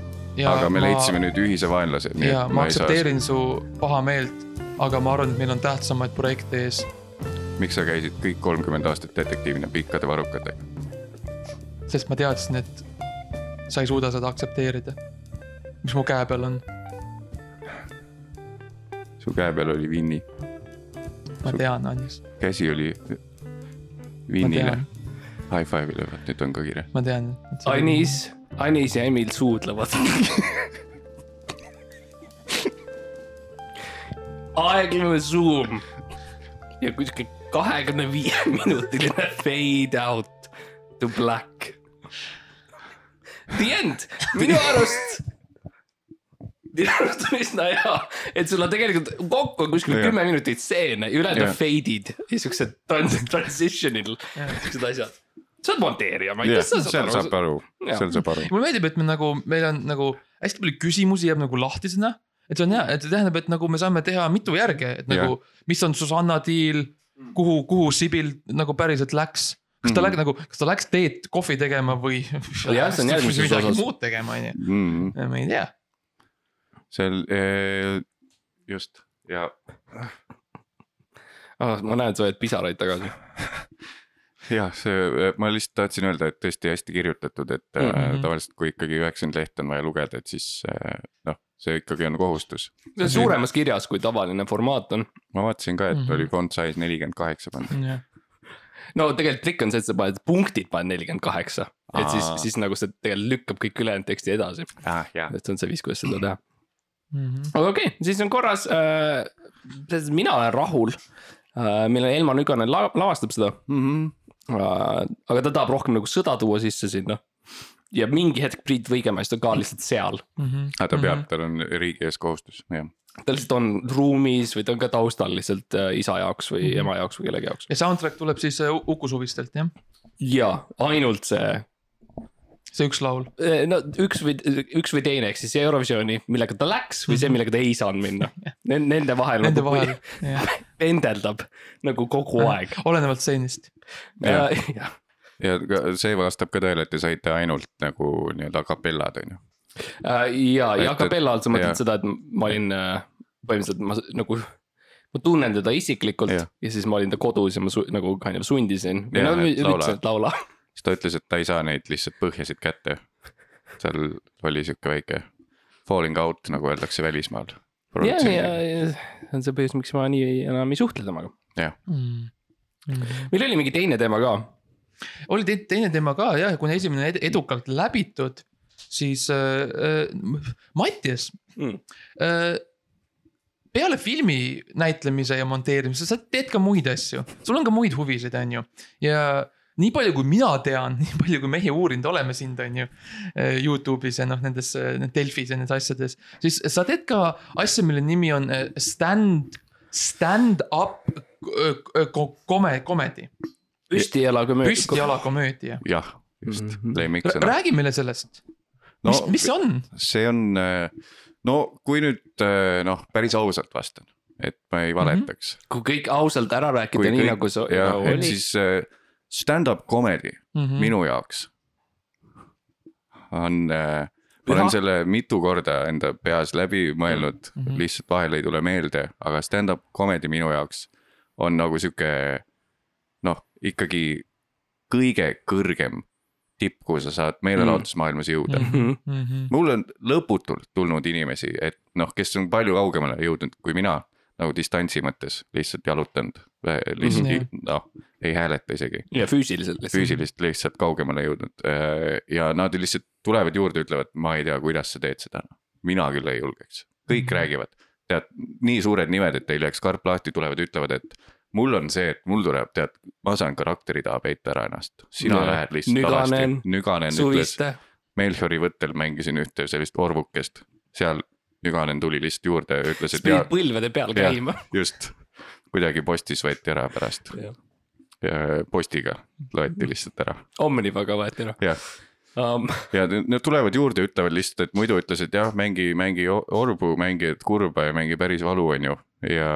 aga me leidsime nüüd ühise vaenlase, ja ma ma ei saa. aktsepteerin su pahameelt, aga ma arvan, et meil on tähtsamaid projekte ees. miks sa käisid kõik kolmkümmend aastat detektiivina pikkade varrukatega? sest ma teadsin, et sa ei suuda seda aktsepteerida. mis mu käe peal on, su käe peal oli Winny, ma tean, Anis, käsi oli tean, high five'ile, nüüd on ka kiire. ma tean. Anis, Anis ja Emil suudlevad. aeglane zoom ja kuskil kahekümne viie minutiline fade out. to black. The end, minu arust. Minu arust on üsna hea, et sul on tegelikult kokku on kuskil kümme minutit stseene, ülejäänud on fade'id ja siuksed trans- transition'il siuksed asjad. sa oled monteerija, ma ei tea, sa seal saad saab aru. aru, Jaa. seal saab aru. mulle meeldib, et me nagu, meil on nagu hästi palju küsimusi jääb nagu lahtisena. et see on hea, et see tähendab, et nagu me saame teha mitu järge, et nagu, mis on Susanna deal, kuhu, kuhu Sibil nagu päriselt läks. kas ta Mhm. läks nagu, kas ta läks teed kohvi tegema või? Jah, see on järgmises midagi osas. muud tegema, on ju, Mm, ma ei tea. Seal eh, just ja Ah, ma näen, sa hoiad pisaraid tagasi. jah, see, ma lihtsalt tahtsin öelda, et tõesti hästi kirjutatud, et mm. -hmm. tavaliselt, kui ikkagi üheksakümmend lehte on vaja lugeda, et siis eh, noh, see ikkagi on kohustus. see on suuremas kirjas, kui tavaline formaat on. ma vaatasin ka, et mm. -hmm. oli font size nelikümmend kaheksa pandud. no tegelikult trikk on see, et sa paned punktid paned nelikümmend kaheksa, et siis siis nagu see tegelikult lükkab kõik ülejäänud teksti edasi, ah,. et see on see viis, kuidas seda teha. Mhm. aga okei okay,, siis on korras äh,. mina olen rahul äh,, meil on Elmar Nüganen la lavastab seda mm. -hmm. äh,. aga ta tahab rohkem nagu sõda tuua sisse sinna. ja mingi hetk Priit Võigemast on ka lihtsalt seal, Mhm. aga ta peab, tal on riigi ees kohustus, jah. ta lihtsalt on ruumis või ta on ka taustal lihtsalt äh, isa jaoks või Mhm. ema jaoks või kellegi jaoks. ja soundtrack tuleb siis äh, Uku Suvistelt jah, ja ainult see see üks laul. Eh, no üks või, üks või teine, ehk siis see Eurovisioni, millega ta läks või see, millega ta ei saanud minna. Nende vahel Nende nagu vahel, jah, pendeldab nagu kogu aeg. olenevalt stseenist. Jah, ja ka see vastab ka tõele, et te saite ainult nagu nii-öelda a capella'd on ju. ja, ja Et- a capella all sa mõtled seda, et ma olin äh, põhimõtteliselt ma nagu. ma tunnen teda isiklikult ja. Ja siis ma olin ta kodus ja ma su, nagu kind of sundisin. Laula. Siis ta ütles, et ta ei saa neid lihtsalt põhjasid kätte. seal oli sihuke väike falling out, nagu öeldakse välismaal. ja, ja, ja see on see põhjus, miks ma nii enam ei suhtle temaga. meil oli mingi teine teema ka. oli te teine teema ka jah, kuna esimene ed edukalt läbitud, siis äh, äh, Mattias Mm. äh,. peale filmi näitlemise ja monteerimise, sa teed ka muid asju, sul on ka muid huvisid, on ju, ja nii palju, kui mina tean, nii palju, kui meie uurinud oleme sind, on ju. Youtube'is ja noh, nendes äh, Delfis ja nendes asjades, siis sa teed ka asja, mille nimi on äh, stand, stand-up komedi, komedi, püstijalakomöödia. püstijalakomöödia. jah, just mm, -hmm. lemmiksõna. räägi meile sellest, no mis, mis see on? see on, no kui nüüd noh, päris ausalt vastan, et ma ei valetaks. kui kõik ausalt ära rääkida, nii nagu see jah, nagu et oli. siis stand-up comedy Mm -hmm. minu jaoks on äh, ma olen selle mitu korda enda peas läbi mõelnud mm, Mhm. -hmm. lihtsalt vahel ei tule meelde, aga stand-up comedy minu jaoks on nagu sihuke noh, ikkagi kõige kõrgem tipp, kuhu sa saad meelelahutusmaailmas jõuda mm. -hmm. Mm -hmm. mul on lõputult tulnud inimesi, et noh, kes on palju kaugemale jõudnud kui mina nagu distantsi mõttes lihtsalt jalutanud, lihtsalt Mhm. mm -hmm. noh, ei hääleta isegi ja füüsiliselt lihtsalt. füüsilist lihtsalt kaugemale jõudnud ja nad lihtsalt tulevad juurde, ütlevad, ma ei tea, kuidas sa teed seda. mina küll ei julgeks, kõik Mhm. räägivad, tead nii suured nimed, et ei läheks karp lahti, tulevad, ütlevad, et mul on see, et mul tuleb, tead, ma saan karakteri taha peita ära ennast, sina No, lähed lihtsalt Nüganen, alasti. Nüganen ütles. Melchiori võttel mängisin ühte sellist orvukest, seal Nüganen tuli lihtsalt juurde ja ütles, et pidid jaa, põlvede peal Jah. käima. just, kuidagi postis võeti ära pärast, postiga loeti lihtsalt ära, Omnivaga võeti ära jah um. ja nad tulevad juurde ja ütlevad lihtsalt, et muidu ütles, et jah, mängi, mängi orbu, mängi et kurba ja mängi päris valu, on ju. ja,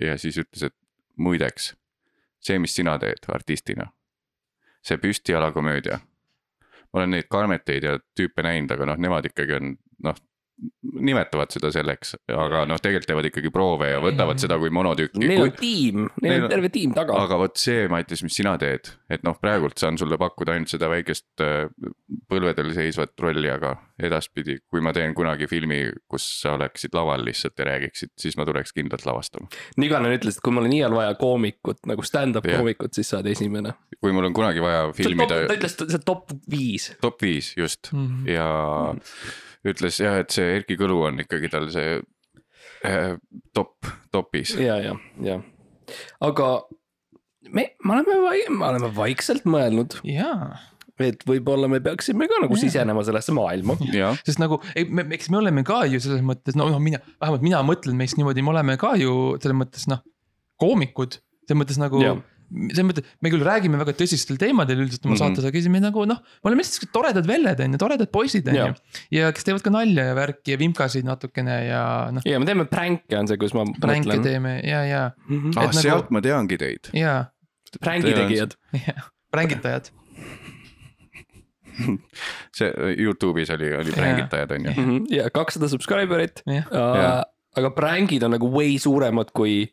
ja siis ütles, et muideks, see, mis sina teed artistina, see püstijalakomöödia. ma olen neid Karmeteid ja tüüpe näinud, aga noh, nemad ikkagi on noh, nimetavad seda selleks, aga noh, tegelikult teevad ikkagi proove ja võtavad seda kui monotükki. Neil on tiim, neil on on- terve tiim taga. aga vot see, Mattias, mis sina teed, et noh, praegult saan sulle pakkuda ainult seda väikest äh, põlvedel seisvat rolli, aga edaspidi, kui ma teen kunagi filmi, kus sa oleksid laval lihtsalt ja räägiksid, siis ma tuleks kindlalt lavastama. Niganen ütles, et kui mul on iial vaja koomikut nagu stand-up koomikut, siis sa oled esimene. kui mul on kunagi vaja ta filmida ütles, see top viis. top viis just Mhm. ja ütles jah, et see Erki Kõlu on ikkagi tal see äh, top, topis. ja, ja, ja, aga me, me oleme, me oleme vaikselt mõelnud, jaa, et võib-olla me peaksime ka nagu Jaa. sisenema sellesse maailma. sest nagu, ei, me, eks me oleme ka ju selles mõttes, no noh, mina, vähemalt mina mõtlen meist niimoodi, me oleme ka ju selles mõttes noh, koomikud. selles mõttes nagu Jah., selles mõttes, me küll räägime väga tõsistel teemadel üldiselt oma mm. -hmm. saates, aga siis me nagu noh, me oleme lihtsalt toredad velled on ju, toredad poisid on ju. ja kes teevad ka nalja ja värki ja vimkasid natukene ja noh, ja me teeme pränke on see, kus ma pränke mõtlen. teeme ja, ja, ah, et nagu- sealt ma teangi teid. ja, prängi tegijad. ja prängitajad. see Youtube'is oli, oli prängitajad on ju. Mhm. ja kakssada subscriber'it. aga prängid on nagu way suuremad kui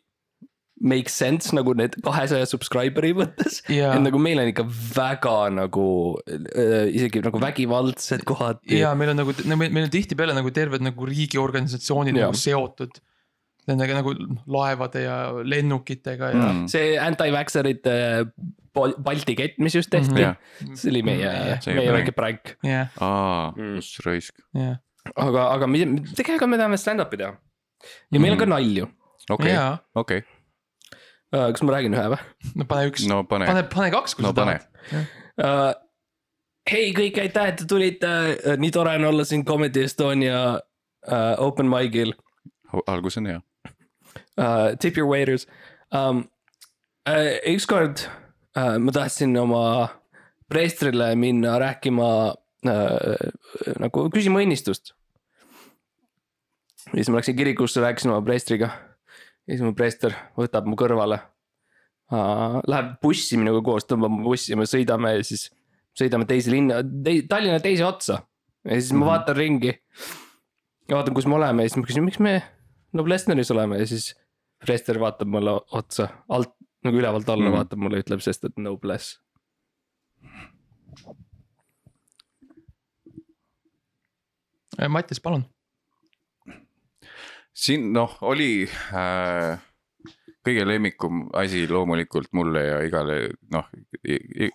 make sense nagu need kahesaja subscriber'i mõttes. ja et, nagu meil on ikka väga nagu äh, isegi nagu vägivaldsed kohati. ja meil on nagu, meil on tihtipeale nagu terved nagu riigiorganisatsioonid Jaa. nagu seotud. Nendega nagu laevade ja lennukitega ja Mm. see anti-vaxxerite Bal- Balti kett, mis just tehti Mhm. jah, see oli meie See meie väike pränk. jah, aa Mm., kus raisk. jah, aga, aga tegelikult me tahame stand-up'i teha. ja meil on ka nalju. okei, okei, kas ma räägin ühe või? no pane üks, no pane, pane, pane kaks, kui no sa pane tahad.. uh,. hei kõik, aitäh, et te tulite uh,, nii tore on olla siin Comedy Estonia uh, open mic'il algus on hea. uh,, tip your waiters um,. Uh, ükskord uh, ma tahtsin oma preestrile minna rääkima uh, nagu küsima õnnistust. ja siis ma läksin kirikusse, rääkisin oma preestriga. Ja siis mu preester võtab mu kõrvale. Läheb bussi minuga koos, tõmbab mu bussi ja me sõidame ja siis sõidame teise linna te,, Tallinna teise otsa. ja siis ma Mhm. vaatan ringi. ja vaatan, kus me oleme ja siis ma küsin, miks me Noblessneris oleme ja siis preester vaatab mulle otsa alt nagu ülevalt alla mm. -hmm. vaatab mulle, ütleb, sest et nobless. Mattias, palun. Siin noh, oli äh, kõige lemmikum asi loomulikult mulle ja igale noh,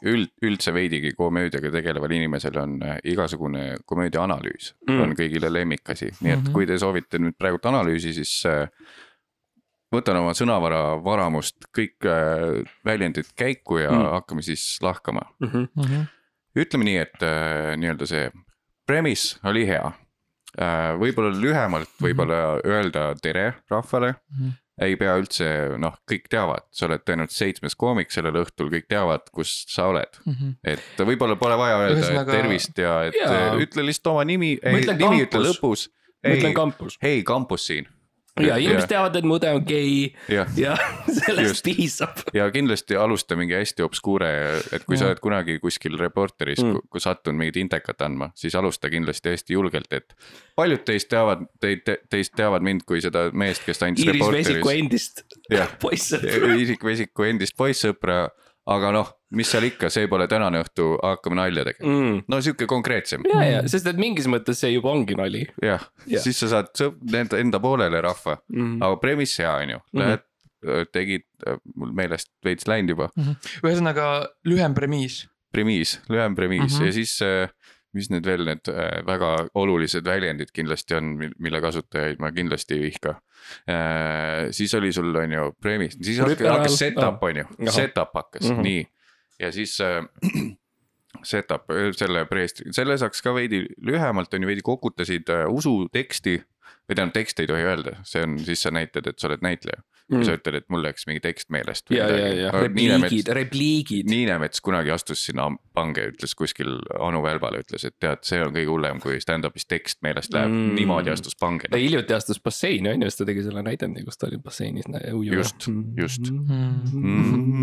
üld, üldse veidigi komöödiaga tegelevale inimesele on äh, igasugune komöödia analüüs Mm. mm. on kõigile lemmikasi, nii et Mhm. kui te soovite nüüd praegult analüüsi, siis äh, võtan oma sõnavara varamust kõik äh, väljendid käiku ja Mm. mm. hakkame siis lahkama. Mm -hmm. ütleme nii, et äh, nii-öelda see premise oli hea. Võib-olla lühemalt võib-olla öelda tere rahvale Mhm. ei pea üldse, noh, kõik teavad, sa oled tõenäoliselt seitsmes koomik sellel õhtul, kõik teavad, kus sa oled. et võib-olla pole vaja öelda Ühesõnaga- tervist ja et Jaa. ja. ütle lihtsalt oma nimi, ei nimi ütle kampus. lõpus. ma ütlen ei, kampus. hei kampus siin. Ja inimesed teavad, et mu õde on gei jah, ja sellest Just. piisab. ja kindlasti alusta mingi hästi obskuure, et kui sa Jah. oled kunagi kuskil reporteris Mm. kus sattunud mingit intekat andma, siis alusta kindlasti hästi julgelt, et paljud teist teavad, teid, teist teavad mind kui seda meest, kes andis Iiris Vesiku reporteris. endist jah, poissõpra. Iirik Vesiku endist poissõpra, aga noh, mis seal ikka, see pole tänane õhtu, hakkame nalja tegema. Mm. no sihuke konkreetsem, ja, ja, sest et mingis mõttes see juba ongi nali jah ja., siis sa saad sõp- enda, enda poolele rahva, mm.. aga premise hea on ju, lähed, tegid, mul meelest veits läinud juba ühesõnaga lühem premiis. premiis, lühem premiis mm. -hmm. ja siis äh, mis need veel need äh, väga olulised väljendid kindlasti on, mille kasutajaid ma kindlasti ei vihka. siis oli sul on ju premis, siis hakkas, setup on ju setup hakkas mm. -hmm. nii. ja siis äh, setup, selle preest-, selle saaks ka veidi lühemalt on ju veidi kokutasid äh, usuteksti. Või tähendab teksti ei tohi öelda, see on, siis sa näitad, et sa oled näitleja. kui sa ütled, et mul läks mingi tekst meelest. Mm. ja, ja, ja repliigid, repliigid. Niinemets kunagi astus sinna pange, ütles kuskil Anu Välbale ütles, et tead, see on kõige hullem, kui stand-up'is tekst meelest läheb Mm. mm., niimoodi astus pange ta. hiljuti astus basseini on ju, siis ta tegi selle näidendi, kus ta oli basseinis. Just, just. Mm.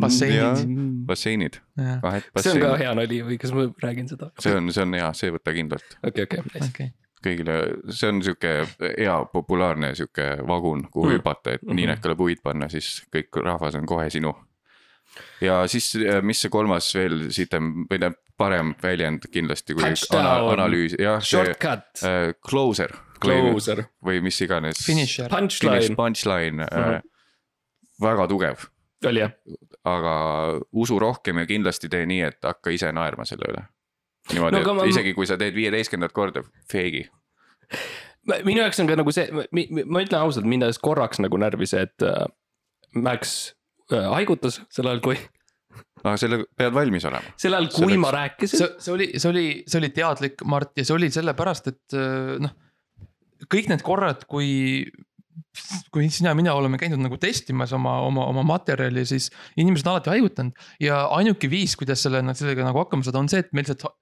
Basseinid. basseinid, vahet see on ka basseinid, hea nali või kas ma räägin seda? see on, see on hea, see võta kindlalt okei, okei, okei. kõigile, see on sihuke hea populaarne sihuke vagun, kuhu Mm. mm. hüpata, et Mhm. niinekale puid panna, siis kõik rahvas on kohe sinu. ja siis, mis see kolmas veel sitem või tähendab parem väljend kindlasti kui ana, analüüs, jah, shortcut, äh, closer. closer, või mis iganes. Finisher. finish punchline, punchline mm, Mhm. -hmm. väga tugev, oli jah? aga usu rohkem ja kindlasti tee nii, et hakka ise naerma selle üle. Niimoodi No et ma- isegi kui sa teed viieteistkümnendat korda, feigi. minu jaoks on ka nagu see, ma ütlen ausalt, mind ajas korraks nagu närvi see, et äh, Max äh, haigutas sel ajal, kui aga selle pead valmis olema. sel ajal, kui Selleks- ma rääkisin see, oli, see oli, see oli teadlik, Mart, ja see oli sellepärast, et äh, noh. kõik need korrad, kui, kui sina ja mina oleme käinud nagu testimas oma, oma, oma materjali, siis inimesed on alati haigutanud. ja ainuke viis, kuidas selle, sellega nagu hakkama saada, on see, et me lihtsalt ha-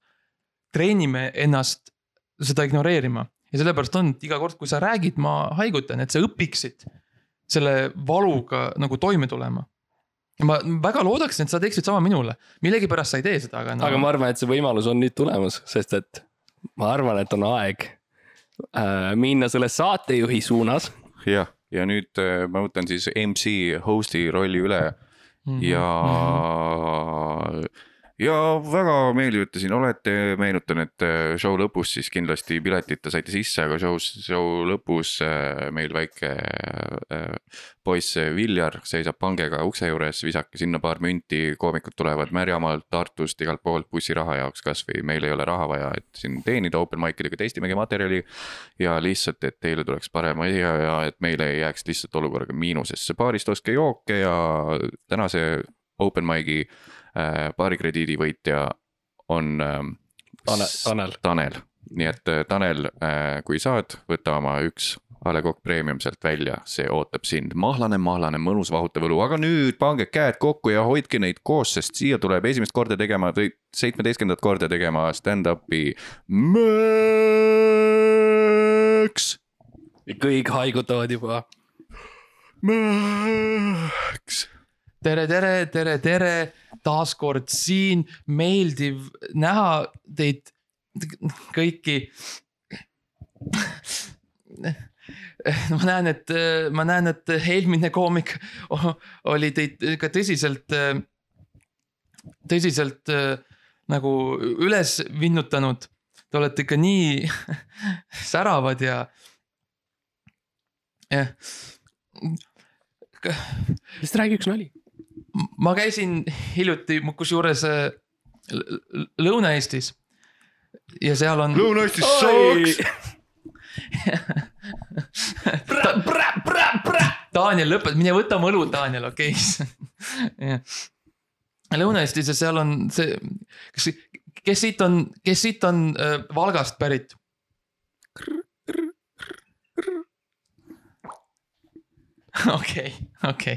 treenime ennast seda ignoreerima. ja sellepärast on, et iga kord, kui sa räägid, ma haigutan, et sa õpiksid selle valuga nagu toime tulema. ma väga loodaksin, et sa teeksid sama minule, millegipärast sa ei tee seda, aga no,. aga ma arvan, et see võimalus on nüüd tulemas, sest et ma arvan, et on aeg äh, minna selle saatejuhi suunas. jah, ja nüüd äh, ma võtan siis MC host'i rolli üle Mhm, ja mhm., ja väga meeldivate siin olete, meenutan, et äh, show lõpus siis kindlasti piletita saite sisse, aga show, show lõpus äh, meil väike äh, poiss Viljar seisab pangega ukse juures, visake sinna paar münti, koomikud tulevad Märjamaalt, Tartust, igalt poolt bussiraha jaoks kasvõi, meil ei ole raha vaja, et siin teenida open mic idega, testimegi materjali. ja lihtsalt, et teile tuleks parem asi ja, ja et meile ei jääks lihtsalt olukorraga miinusesse, baarist ostke jooke ja tänase open mic'i baarikrediidi võitja on ähm, Tanel- Tanel. Tanel, nii et äh, Tanel äh,, kui saad, võta oma üks A Le Coq Premium sealt välja, see ootab sind, mahlane, mahlane, mõnus vahutav õlu, aga nüüd pange käed kokku ja hoidke neid koos, sest siia tuleb esimest korda tegema või seitsmeteistkümnendat korda tegema stand-up'i Max. kõik haigutavad juba. Max. tere, tere, tere, tere, taas kord siin, meeldiv näha teid kõiki. ma näen, et, ma näen, et eelmine koomik oli teid ka tõsiselt, tõsiselt nagu üles vinnutanud. Te olete ikka nii säravad ja, jah lihtsalt räägi üks nali. Ma käisin hiljuti, kusjuures äh, Lõuna-Eestis ja seal on. Lõuna-Eestis sooks. Daniel lõpetas, mine võta oma õlu, Daniel, okei okay. Lõuna-Eestis ja seal on see, kas, kes siit on, kes siit on äh, Valgast pärit? okei, okei,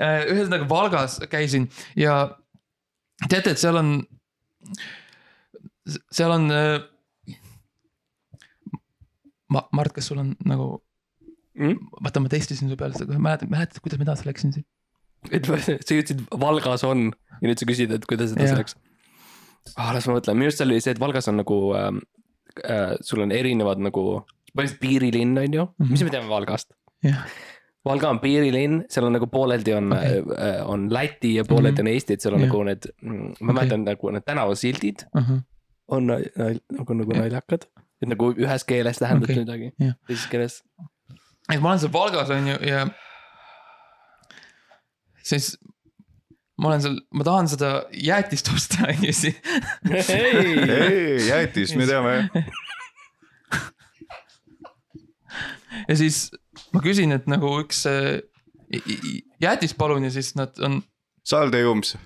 ühesõnaga Valgas käisin ja teate, et seal on, seal on. Ma-, Mart, kas sul on nagu, Mm? vaata, ma testisin su peale seda, mäletad, mäletad, kuidas ma edasi läksin siin? et ma- sa ütlesid Valgas on ja nüüd sa küsid, et kuidas edasi läks ah,. las ma mõtlen, minu arust seal oli see, et Valgas on nagu ähm, äh,, sul on erinevad nagu, põhimõtteliselt piirilinn on ju Mhm. mis me teame Valgast? jah, Valga on piirilinn, seal on nagu pooleldi on okay., on Läti ja pooleldi Mhm. on Eesti, et seal on Jah. nagu need, ma Okei. mäletan nagu need tänavasildid on nal- nal- nagu, nagu Jah. naljakad. et nagu ühes keeles tähendab okay. midagi Jah., teises keeles. et ma olen seal Valgas on ju ja. siis ma olen seal, ma tahan seda jäätist osta on ju siis. ei, jäätis, me teame. ja siis ma küsin, et nagu üks i- jäätis palun ja siis nad on, Salde Jums.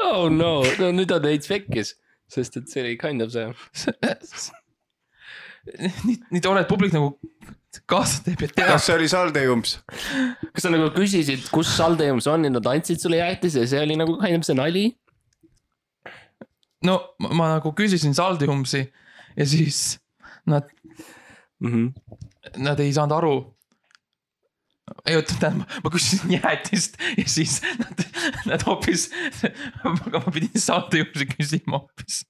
oh no, no nüüd on veits pekkis, sest et see oli kind of see. nii, nii tore, et publik nagu kaasa teeb ja teab. kas see oli Salde Jums? kas sa nagu küsisid, kus Saldeums on ja nad andsid sulle jäätise ja see oli nagu kind of see nali? no ma, ma nagu küsisin Saldiumsi ja siis nad, Mm -hmm. nad ei saanud aru. ei oota, tähendab, ma küsisin jäätist ja siis nad, nad hoopis, aga ma pidin Saldiumsi küsima hoopis.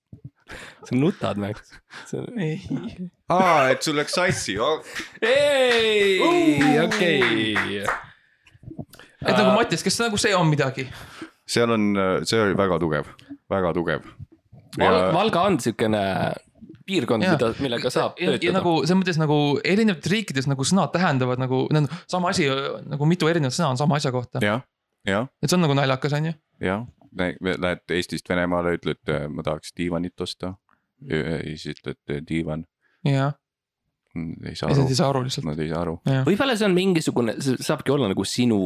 sa nutad, Max. ei, aa, et sul läks sassi oh.. ei, okei. et nagu Mattias, kas nagu see on midagi? seal on, see oli väga tugev, väga tugev. Val-, Valga on siukene piirkond, mida, millega saab ja, ja töötada. nagu selles mõttes nagu erinevates riikides nagu sõnad tähendavad nagu, sama asi nagu mitu erinevat sõna on sama asja kohta. et see on nagu naljakas, on ju. jah, lähed Eestist Venemaale, ütled, ma tahaks diivanit osta. ja siis ütled diivan, jah, Nad ei saa aru ei, saa aru lihtsalt. nad ei saa aru. võib-olla see on mingisugune, see saabki olla nagu sinu,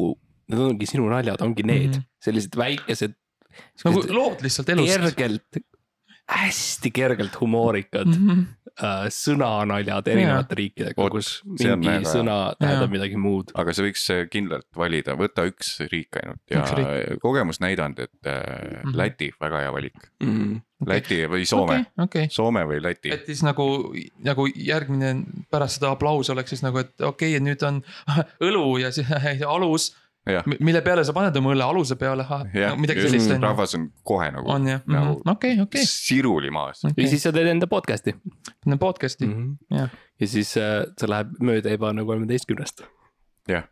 need ongi sinu naljad, ongi need mm. -hmm. sellised väikesed. nagu lood lihtsalt elust. kergelt, hästi kergelt humoorikad mm. -hmm. äh, sõnanaljad erinevate riikidega, Vot, kus see on mingi väga- sõna tähendab Jaa. midagi muud. aga sa võiks äh, kindlalt valida, võta üks riik ainult ja riik. kogemus näidanud, et äh, Mhm. Läti, väga hea valik. Mm. Läti või Soome okei, okei. Soome või Läti. et siis nagu, nagu järgmine pärast seda aplausi oleks siis nagu, et okei okay,, nüüd on õlu ja siis alus, jah, mille peale sa paned oma õlle aluse peale, jah, midagi sellist on ju, rahvas on kohe nagu on jah, nagu- okei, okei, siruli maas. ja siis sa teed enda podcast'i panen podcast'i mm. -hmm. jah. ja siis äh, see läheb mööda ebane kolmeteistkümnest jah,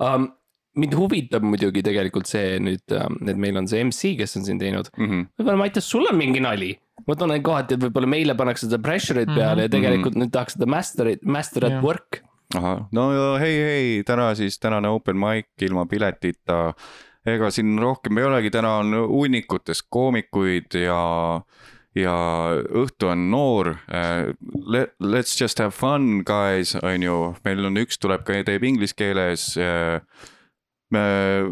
um,. mind huvitab muidugi tegelikult see nüüd um,, et meil on see MC, kes on siin teinud. Mhm. võib-olla Mattias, sul on mingi nali? ma tunnen kohati, et võib-olla meile pannakse seda pressure'it Mhm. peale ja tegelikult nüüd tahaks seda master'it, master at Jah. work. ahah, no hei, hei, täna siis tänane open mic ilma piletita. ega siin rohkem ei olegi, täna on hunnikutes koomikuid ja, ja õhtu on noor. Let's just have fun, guys, on ju, meil on üks tuleb ka, teeb inglise keeles.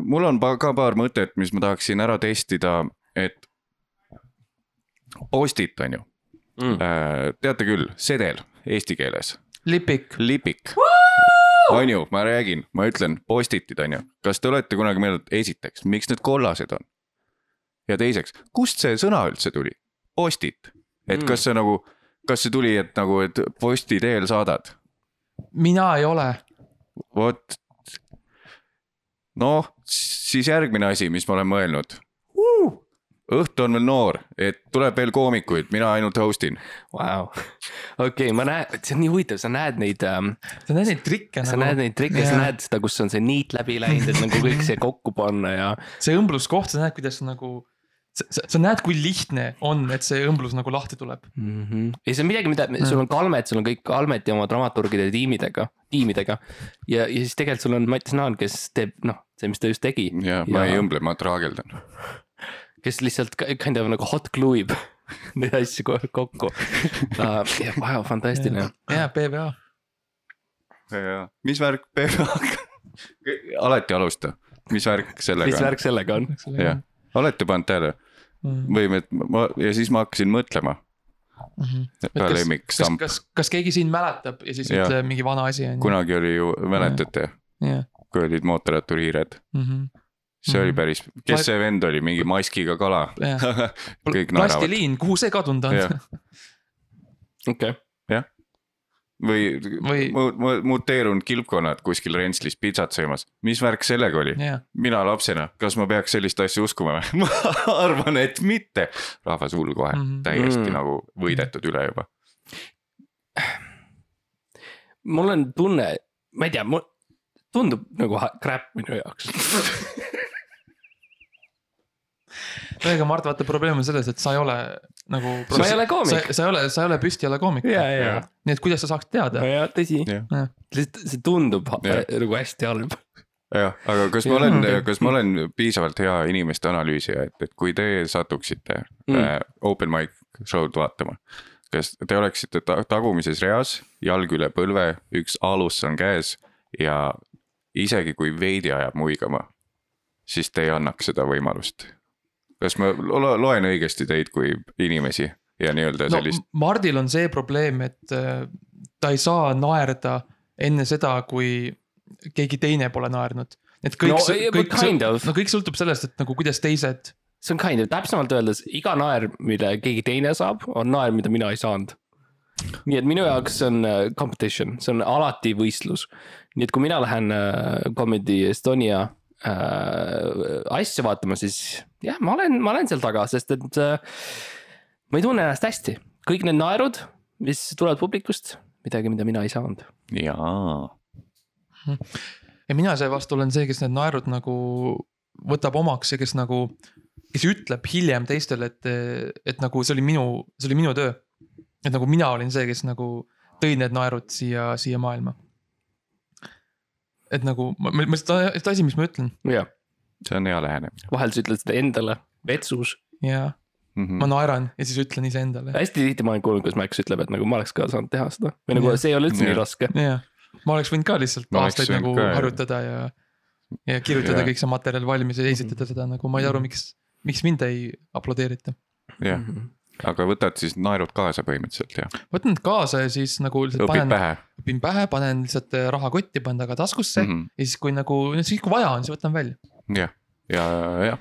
mul on ka paar mõtet, mis ma tahaksin ära testida, et Post-it on ju, Mm. teate küll, sedel eesti keeles lipik, lipik. on ju, ma räägin, ma ütlen postitid on ju, kas te olete kunagi mõelnud, esiteks, miks need kollased on? ja teiseks, kust see sõna üldse tuli? postit, et Mm. kas see nagu, kas see tuli, et nagu, et posti teel saadad, mina ei ole, vot. noh, siis järgmine asi, mis ma olen mõelnud. Õhtu on veel noor, et tuleb veel koomikuid, mina ainult host in. Vau, okei, ma näen, see on nii huvitav, sa näed neid ähm,, sa näed neid trikke sa nagu näed, neid trikke, sa Jaa. näed seda, kus on see niit läbi läinud, et nagu kõik see kokku panna ja see õmbluskoht, sa näed, kuidas nagu, sa, sa näed, kui lihtne on, et see õmblus nagu lahti tuleb. mm. -hmm. ja see on midagi, mida, sul on Kalmet, sul on kõik Kalmeti oma dramaturgide tiimidega, tiimidega. ja, ja siis tegelikult sul on Mattias Naan, kes teeb, noh, see, mis ta just tegi. ja ma ei õmble, ma traageldan. Kes lihtsalt kind of nagu hot glue ib neid asju ko- kokku uh,. Wow, fantastiline. jaa, PVA. ja, mis värk PPA-ga? alati alusta, mis värk mis sellega on? värk sellega on? jah, olete pannud tähele Mhm. või ma ja siis ma hakkasin mõtlema, ka kas, lemmikstamp, kas, kas keegi siin mäletab ja siis Jah. ütle mingi vana asi on ju. kunagi oli ju, mäletate, jah. kui olid mootorratturihiired, see oli Mhm. päris, kes see vend oli, mingi maskiga kala Jah. kõik naeravad plastiliin, kuhu see kadunud on Jah.? okei, või, Või- mu- mu- muteerunud kilpkonnad kuskil Rentslis pitsat söömas, mis värk sellega oli? jah, mina lapsena, kas ma peaks sellist asja uskuma või? ma arvan, et mitte. rahvas hull kohe mm. -hmm. täiesti Mm. nagu võidetud üle juba. mul on tunne, ma ei tea, mul tundub nagu crap minu jaoks. ega Mart, vaata probleem on selles, et sa ei ole nagu. Ma ei ole koomik. sa ei ole, sa ei ole püstijala koomik. ja, ja, nii et kuidas sa saaksid teada? ja tõsi, jah, lihtsalt see tundub Jah. nagu hästi halb. jah, aga kas ma olen kas ma olen piisavalt hea inimeste analüüsija, et, et kui te satuksite mm. äh, open mic show'd vaatama. kas te oleksite ta tagumises reas, jalg üle põlve, üks alus on käes ja isegi kui veidi ajab muigama, siis te ei annaks seda võimalust. Kas ma lo loen õigesti teid kui inimesi ja nii-öelda no sellist, Mardil on see probleem, et äh, ta ei saa naerda enne seda, kui keegi teine pole naernud. et kõik No, no,, kõik, kind of. no kõik sõltub sellest, et nagu kuidas teised. see on kind of, täpsemalt öeldes iga naer, mille keegi teine saab, on naer, mida mina ei saanud. nii et minu jaoks see on äh, competition, see on alati võistlus. nii et kui mina lähen äh, Comedy Estonia äh, asja vaatama, siis jah, ma olen, ma olen seal taga, sest et äh, ma ei tunne ennast hästi. kõik need naerud, mis tulevad publikust, midagi, mida mina ei saanud. jaa, ja mina seevastu olen see, kes need naerud nagu võtab omaks ja kes nagu, kes ütleb hiljem teistele, et, et nagu see oli minu, see oli minu töö. et nagu mina olin see, kes nagu tõi need naerud siia, siia maailma. et nagu, ma, ma, see asi, mis ma ütlen jah, see on hea lähenemine. vahel sa ütled seda endale vetsus ja Mhm. ma naeran ja siis ütlen iseendale. hästi tihti ma olen kuulnud, kus Max ütleb, et nagu ma oleks ka saanud teha seda või nagu Jah. see ei ole üldse nii Jah. raske. jah, ma oleks võinud ka lihtsalt Ma aastaid nagu ka, jah. harjutada ja, ja kirjutada Jah. kõik see materjal valmis ja esitada seda nagu ma ei aru, miks, miks mind ei aplodeerita. jah, Mhm. aga võtad siis naerud kaasa põhimõtteliselt ja võtan need kaasa ja siis nagu lihtsalt õpid panen, pähe õpin pähe, panen lihtsalt äh, rahakotti, panen taga taskusse mm. mm. -hmm. ja siis, kui nagu, siis kui vaja on, siis võtan välja. jah, ja, ja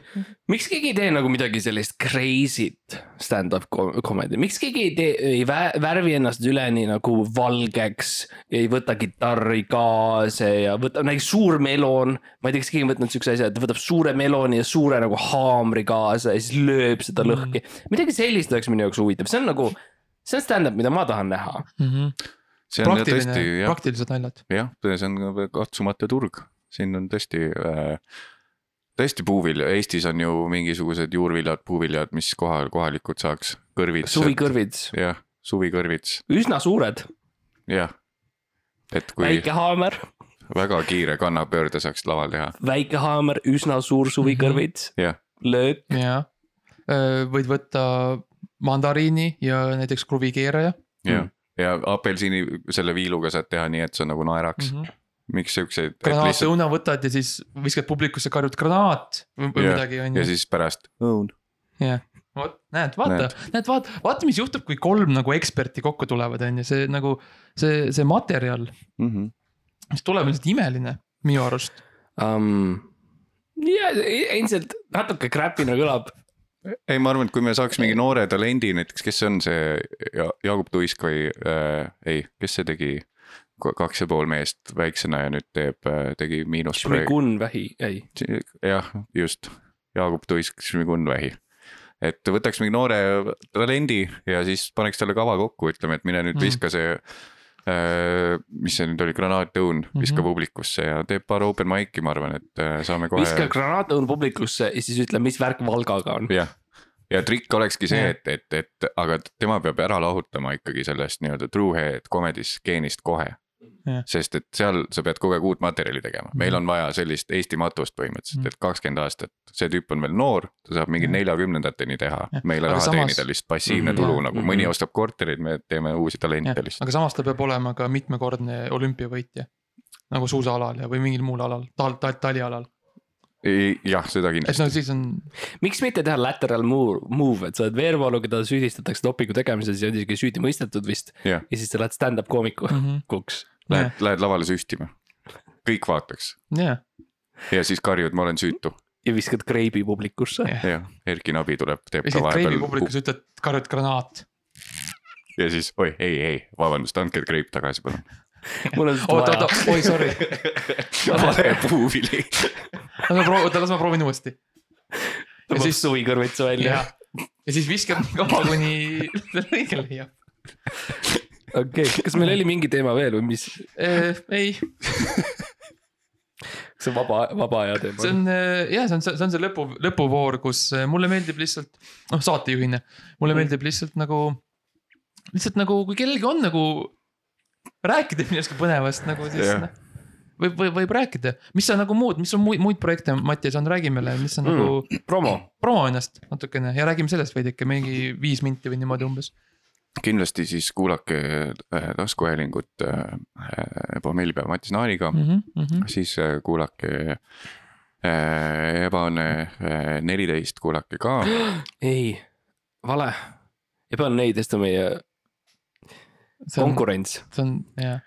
miks keegi ei tee nagu midagi sellist crazy't stand-up com- comedy, miks keegi ei tee, ei vä- värvi ennast üleni nagu valgeks. ei võta kitarri kaasa ja võtab näiteks suur melon. ma ei tea, kas keegi on võtnud siukse asja, et ta võtab suure meloni ja suure nagu haamri kaasa ja siis lööb seda lõhki. midagi sellist oleks minu jaoks huvitav, see on nagu, see on stand-up, mida ma tahan näha. mm. -hmm. see on ju tõesti praktiline, jah, praktilised naljad. jah, see on ka katsumata turg, siin on tõesti äh, tõesti puuvilja, Eestis on ju mingisugused juurviljad, puuviljad, mis kohal kohalikud saaks, kõrvits. suvikõrvits, jah, suvikõrvits, üsna suured, jah. et kui väike haamer, väga kiire kannapöörde saaks laval teha, väike haamer, üsna suur suvikõrvits, jah, löök, jah, võid võtta mandariini ja näiteks kruvikeeraja jah. ja apelsini selle viiluga saad teha nii, et see nagu naeraks mm. mm, -hmm. -hmm. miks siukseid. granaatõuna võtad ja siis viskad publikusse, karjud granaat või, või Jah, midagi on ja ju. siis pärast õun. jah, vot näed, vaata, näed, vaata, vaata, mis juhtub, kui kolm nagu eksperti kokku tulevad, on ju, see nagu see, see materjal, Mhm. mis tuleb, on lihtsalt imeline minu arust. um,. ja endiselt natuke crap'ina kõlab. ei, ma arvan, et kui me saaks mingi noore talendi näiteks, kes see on see ja, Jaagup Tuisk või äh, ei, kes see tegi kaks ja pool meest väiksena ja nüüd teeb, tegi miinusprojekti. Šmigun vähi, ei. jah, just, Jaagup Tuisk, Šmigun Vähi. et võtaks mingi noore talendi ja siis paneks talle kava kokku, ütleme, et mine nüüd Mm. viska see äh,. mis see nüüd oli, granaatõun, viska Mhm. publikusse ja teeb paar open mic'i, ma arvan, et äh, saame viska kohe. granaatõun publikusse ja siis ütle, mis värk Valgaga on. jah, ja trikk olekski see, et, et, et aga tema peab ära lahutama ikkagi sellest nii-öelda true head comedy stseenist kohe Jah.. sest et seal sa pead kogu aeg uut materjali tegema, meil on vaja sellist Eesti matust põhimõtteliselt, et kakskümmend aastat, see tüüp on veel noor, ta saab mingi neljakümnendateni teha Jah., meile Aga raha samas- teenida lihtsalt passiivne Mhm. tulu Jah. nagu Mhm. mõni ostab korterid, me teeme uusi talente lihtsalt. aga samas ta peab olema ka mitmekordne olümpiavõitja. nagu suusaalal ja, või mingil muul alal, tal-, tal-, talialal, jah, seda et kindlasti no, siis on, miks mitte teha lateral move, move, et sa oled Veerpalu, keda süüdistatakse dopingu tegemises ja on isegi süüdi mõistetud vist. jah, ja siis sa lähed stand-up koomikuks Mhm. mm. lähed, lähed lavale süstima. kõik vaataks jah, ja siis karjud, ma olen süütu ja viskad kreibi publikusse. jah, Erki Nabi tuleb, teeb ja ka vahepeal publikus ütled, karjud granaat. ja siis oi, ei, ei, vabandust, andke kreip tagasi, palun. mul on oot, oot, oi sorry, vale puuvili. las ma proovin, oota, las ma proovin uuesti. ja tõmbab siis, suvikõrvitsa välja jah, ja siis viskab kaua, kuni õige leiab. okei okay., kas meil oli mingi teema veel või mis, ei, see on vaba, vaba aja see teema? on äh, jah, see on, see on see lõpu, lõpuvoor, kus äh, mulle meeldib lihtsalt, noh saatejuhina, mulle meeldib lihtsalt nagu, lihtsalt nagu, kui kellelgi on nagu rääkida millestki põnevast nagu siis Jah. noh. võib, võib, võib rääkida, mis sa nagu muud, mis on muid, muid projekte, Mattias on, räägi meile, mis on mm. nagu, promo, promo ennast natukene ja räägime sellest veidike, mingi viis minti või niimoodi umbes. kindlasti siis kuulake äh, taskuhäälingut äh, Pommellipäev Matis Naaniga mm, Mm -hmm. -hmm. siis äh, kuulake äh, Ebane äh, neliteist, kuulake ka. ei, vale. ebaneidest on meie konkurents. see on jah,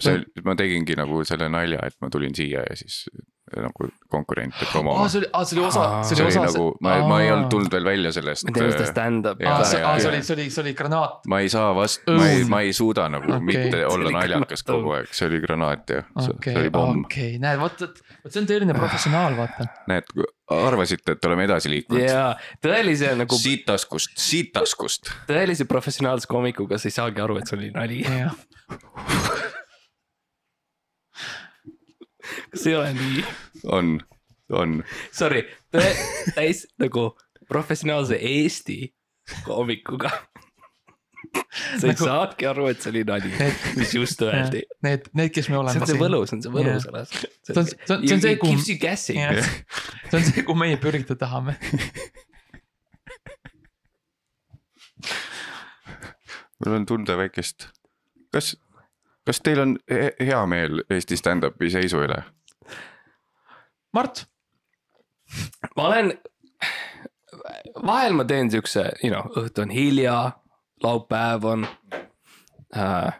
see, ma tegingi nagu selle nalja, et ma tulin siia ja siis nagu konkurente aa promoma. see oli, aa see oli osa, see see oli oli osa. nagu, ma, ma ei olnud tulnud veel välja sellest me. teeme seda stand-up. Jaa, aa, see see jaa. oli, see oli, see oli granaat. ma ei saa vastu, ma ei, ma ei suuda nagu okay. mitte See olla oli naljakas kogu aeg, see oli granaat ja see, okei see, oli pomm. okei, näed, vot, vot see on tõeline professionaal, vaata. näed, arvasite, et oleme edasi liikunud jaa, tõelise nagu, siit taskust, siit taskust. tõelise professionaalse koomikuga sa ei saagi aru, et see oli nali. Kas ei ole nii? on, on, Sorry, tõe, täis nagu professionaalse Eesti koomikuga. sa ei Nagu- saagi aru, et see oli nali, mis just öeldi. need, need, kes me see oleme on see. võlu, see on see võlu Jah. selles. See on- see on- see on see, kuhu- Keeps you guessing. see on see, kuhu meie pürgida tahame. mul on tunda väikest, kas, kas teil on he hea meel Eesti stand-up'i seisu üle? Mart, ma olen, vahel ma teen siukse, you know, õhtu on hilja, laupäev on äh,.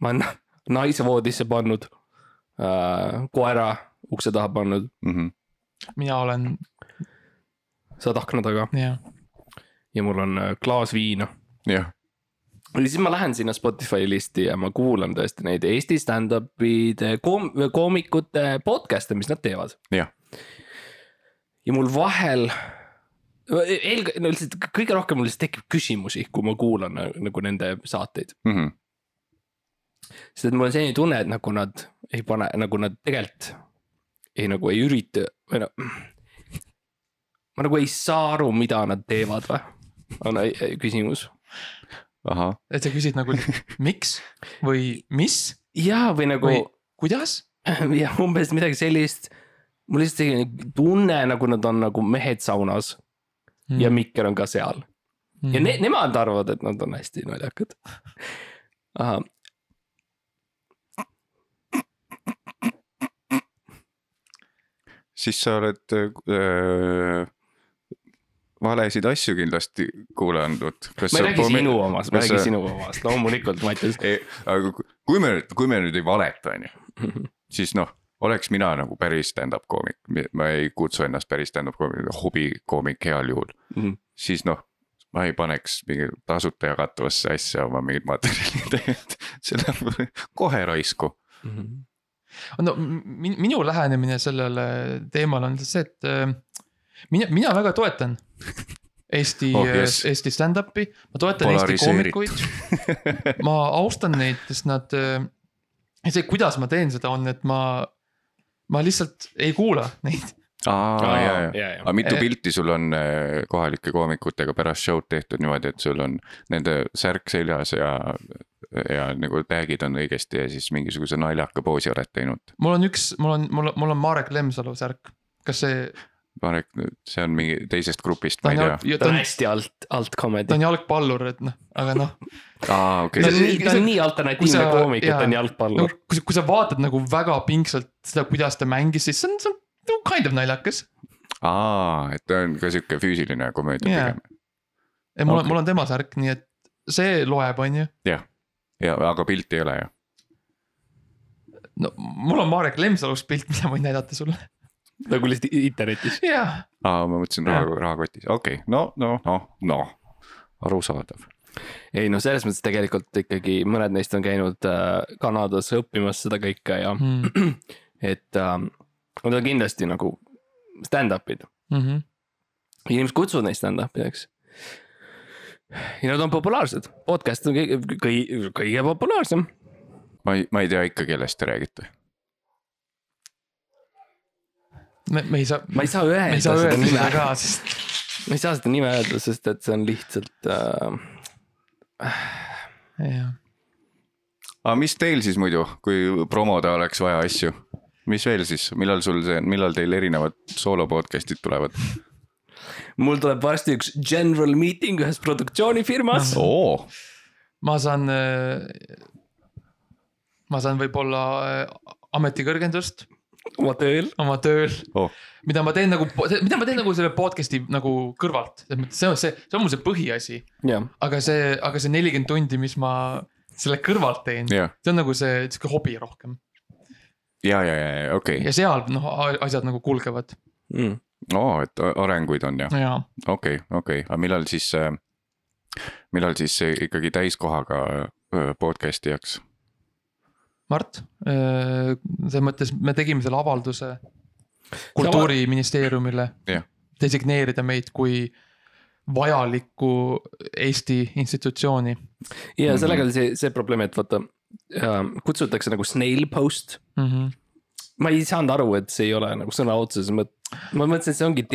ma olen naise voodisse pannud äh,, koera ukse taha pannud, Mm -hmm. mina olen, sa oled akna taga jah, ja mul on äh, klaas viina. jah, ja siis ma lähen sinna Spotify listi ja ma kuulan tõesti neid Eesti stand-up'ide koom-, koomikute podcast'e, mis nad teevad. jah, ja mul vahel, eel-, no lihtsalt kõige rohkem mul lihtsalt tekib küsimusi, kui ma kuulan na- nagu nende saateid. mm -hmm. sest et mul on selline tunne, et nagu nad ei pane, nagu nad tegelikult ei nagu ei ürita või noh. ma nagu ei saa aru, mida nad teevad või, on küsimus. Et sa küsid nagu miks või mis ja, või nagu kuidas jah, umbes midagi sellist. mul lihtsalt selline tunne, nagu nad on nagu mehed saunas mm. ja Mikker on ka seal mm. ja ne, nemad arvavad, et nad on hästi naljakad. siis sa oled äh, valesid asju kindlasti kuulanud. ma ei räägi sinu omast, ma ei räägi sinu omast, loomulikult, Mattias. aga kui- me kui me nüüd ei valeta, on ju, siis noh, oleks mina nagu päris stand-up koomik, ma ei kutsu ennast päris stand-up koomik, hobikoomik heal juhul, Mhm. siis noh. ma ei paneks mingi tasuta jagatavasse asja oma mingit materjali, et see läheb kohe raisku. no min- minu lähenemine sellele teemale on see, et äh, mina, mina väga toetan Eesti Oh, yes. yes., Eesti stand-up'i, ma toetan Eesti koomikuid. ma austan neid, sest nad, see, kuidas ma teen seda, on, et ma, ma lihtsalt ei kuula neid. aa, ja, ja, aga mitu Eh. pilti sul on äh, kohalike koomikutega pärast show'd tehtud niimoodi, et sul on nende särk seljas ja, ja nagu tag'id on õigesti ja siis mingisuguse naljaka poosi oled teinud. mul on üks, mul on, mul on, mul on Marek Lemsalu särk, kas see, Marek, see on mingi teisest grupist, ta ma on ei tea. ta ta on on, hästi alt, alt ta comedy on. jalgpallur, et noh, aga noh. aa, okei ta on See- nii, ta on nii alternatiivne koomik, et ta on jalgpallur no kui sa, kui sa vaatad nagu väga pingsalt seda, kuidas ta mängis, siis see on, see on kind of naljakas. aa, et ta on ka sihuke füüsiline komöödia Jaa. pigem. ja mul Okei. okay., mul on tema särk, nii et see loeb, on ju. ja, aga pilti ei ole ju. no mul on Marek Lemsalust pilt, mida ma võin näidata sulle. Nagu lihtsalt internetis. jah, aa, ma mõtlesin raha, rahakotis, okei okay., no, no, noh, noh, arusaadav. ei no selles mõttes tegelikult ikkagi mõned neist on käinud äh, Kanadas õppimas seda kõike ja mm. et äh, nad on kindlasti nagu stand-up'id. -hmm. inimesed kutsuvad neid stand-up'i, eks. ja nad on populaarsed, podcast on kõige, kõige, kõige populaarsem. ma ei, ma ei tea ikka, kellest te räägite. me, me ei saa, ma ei saa öelda ei saa seda nime ka, sest ma ei saa seda nime öelda, sest et see on lihtsalt äh,. jah. aga mis teil siis muidu, kui promoda oleks vaja asju? mis veel siis, millal sul see, millal teil erinevad soolo podcast'id tulevad? mul tuleb varsti üks general meeting ühes produktsioonifirmas. oo, ma saan, ma saan võib-olla äh, ametikõrgendust oma tööl. oma tööl oh., mida ma teen nagu, mida ma teen nagu selle podcast'i nagu kõrvalt, selles mõttes see on see, see on mul see põhiasi. jah, aga see, aga see nelikümmend tundi, mis ma selle kõrvalt teen, jah, see on nagu see sihuke hobi rohkem ja, ja, ja, okei ja seal noh, asjad nagu kulgevad mm.. oo, et arenguid on ja, ja okei, okei, aga millal siis, millal siis ikkagi täiskohaga öö, podcast'i jääks? Mart, selles mõttes me tegime selle avalduse kultuuriministeeriumile designeerida meid kui vajalikku Eesti institutsiooni ja Mhm. sellega oli see, see probleem, et vaata äh, kutsutakse nagu snail post. mm. -hmm. ma ei saanud aru, et see ei ole nagu sõna otseses mõttes, ma mõtlesin, et see ongi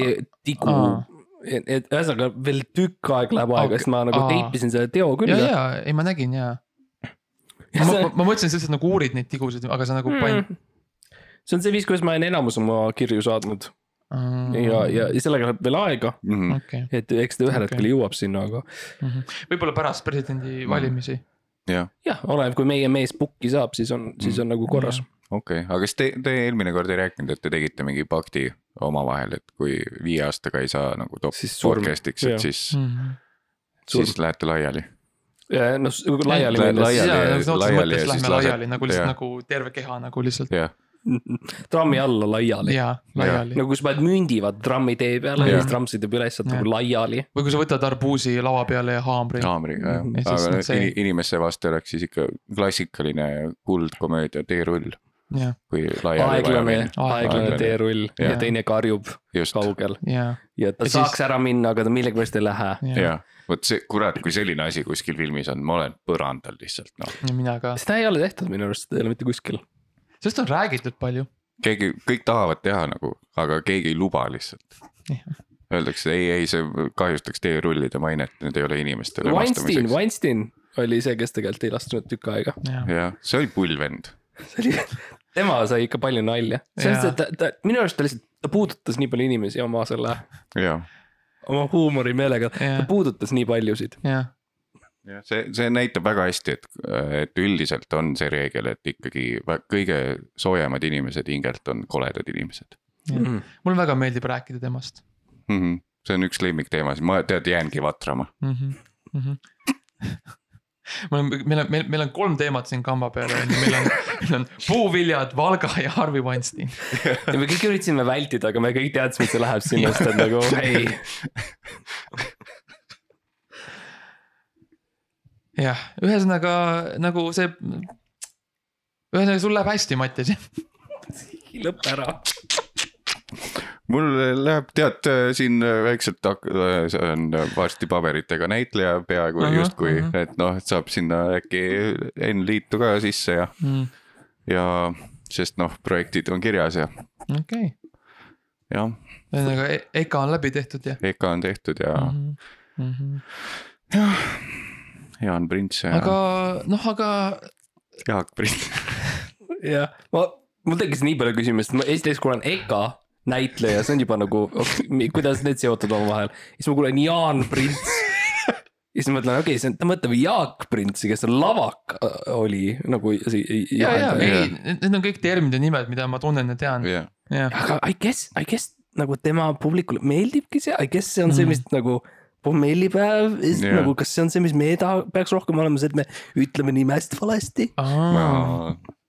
tigu Aa.. et ühesõnaga veel tükk aega läheb aega Okei, sest ma nagu aa. teipisin selle teo ja, külge. ja ei, ma nägin ja. Ma, ma, ma mõtlesin lihtsalt nagu uurid neid tigusid, aga sa nagu Mm. panid, see on see viis, kuidas ma olen enamus oma kirju saatnud. ja, ja, ja sellega läheb veel aega, Mhm. okei, et eks ta ühel Okei. hetkel jõuab sinna, aga võib-olla pärast presidendivalimisi. jah, jah, oleneb, kui meie mees pukki saab, siis on, siis on nagu korras. okei okay., aga kas te, te eelmine kord ei rääkinud, et te tegite mingi pakti omavahel, et kui viie aastaga ei saa nagu top podcast'iks, et siis, Surm. siis lähete laiali. noh, laiali minnes, laiali- nagu laiali ja siis lased- nagu lihtsalt jah. nagu terve keha nagu lihtsalt jah, trammi alla laiali. ja laiali. nagu kui sa paned mündi vaata trammi tee peale ja siis tramm sõidab üles, sealt nagu laiali. või kui sa võtad arbuusi lava peale ja haamri. haamriga jah. Ja aga see- ini- inimeste vastu oleks siis ikka klassikaline kuldkomöödia teerull, kui laiali aeglane, aeglane teerull ja Jah. teine karjub just, kaugel ja, ja ta Ja saaks siis- ära minna, aga ta millegipärast ei lähe. ja jah, vot see, kurat, kui selline asi kuskil filmis on, ma olen põrandal lihtsalt noh. ja mina ka, seda ei ole tehtud minu arust, seda ei ole mitte kuskil. sest on räägitud palju. keegi, kõik tahavad teha nagu, aga keegi ei luba lihtsalt. Öeldakse ei, ei, see kahjustaks teerullide mainet, need ei ole inimestele Weinstein, vastamiseks. Weinstein oli see, kes tegelikult ei lasknud tükk aega. jah, see oli pull vend. see oli, tema sai ikka palju nalja. on Jaa. see, ta, ta minu arust ta lihtsalt, ta puudutas nii palju inimesi oma selle, oma huumorimeelega, ta puudutas nii paljusid. jah, see, see näitab väga hästi, et, et üldiselt on see reegel, et ikkagi kõige soojemad inimesed hingelt on koledad inimesed Mhm. mulle väga meeldib rääkida temast mm. -hmm. see on üks lemmikteemasid, ma tead, jäängi vatrama. mm. -hmm. Mm -hmm. meil on, meil on, meil, meil on kolm teemat siin kamba peal on ju, meil on, meil on puuviljad, Valga ja Harvey Weinstein. ja me kõik üritasime vältida, aga me kõik teadsime, et see läheb sinna, sest et nagu ei. jah, ühesõnaga nagu see, ühesõnaga sul läheb hästi, Mattias. lõpp ära. Mul läheb tead siin väikselt, see on varsti paberitega näitleja peaaegu Ahah, justkui, ahah. et noh, et saab sinna äkki N-liitu ka sisse ja, ja sest noh, projektid on kirjas ja okei, jah, ühesõnaga E- EKA on läbi tehtud ja EKA on tehtud ja mm. -hmm. jah, Jaan Prints ja aga noh, aga Jaak Prints. jah, ma, mul tekkis nii palju küsimusi, ma esiteks kuulen EKA näitleja, see on juba nagu, kuidas need seotud omavahel. siis ma kuulen Jaan Prints. ja siis ma mõtlen, okei okay,, see on, ta mõtleb Jaak Printsi, kes on lavak äh, oli nagu. ja, ja ei, need on kõik terminid ja nimed, mida ma tunnen ja tean, jah. aga I guess, I guess nagu tema publikule meeldibki see, I guess see on see, mis nagu pommellipäev, Jah. nagu kas see on see, mis me taha- peaks rohkem olema, see, et me ütleme nimest valesti.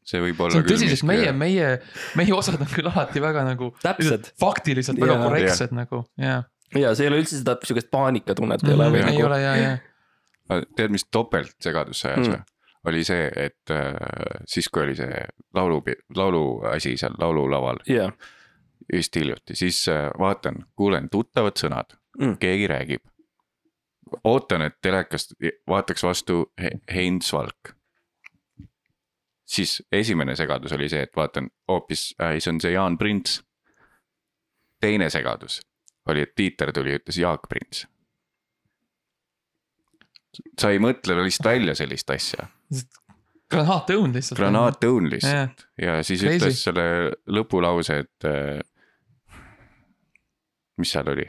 See võib olla see on tõsi, sest meie, meie, meie osad on küll alati väga nagu Täpsed. faktiliselt väga Jaa. korrektsed nagu, jah. ja see ei ole üldse seda sihukest paanikatunnet ei ole või Mhm. ei nagu ole ja, ja, tead, mis topeltsegadus ajas Mm. või? oli see, et äh, siis, kui oli see laulu, lauluasi seal laululaval jah, just hiljuti, siis äh, vaatan, kuulen tuttavad sõnad Mm. keegi räägib. ootan, et telekast vaataks vastu He- Heinz Valk. Siis esimene segadus oli see, et vaatan hoopis äh,, see on see Jaan Prints. teine segadus oli, et Tiiter tuli ja ütles Jaak Prints. sa ei mõtle lihtsalt välja sellist asja, granaatõun lihtsalt. granaatõun lihtsalt ja siis Crazy. ütles selle lõpulause, et äh, mis seal oli?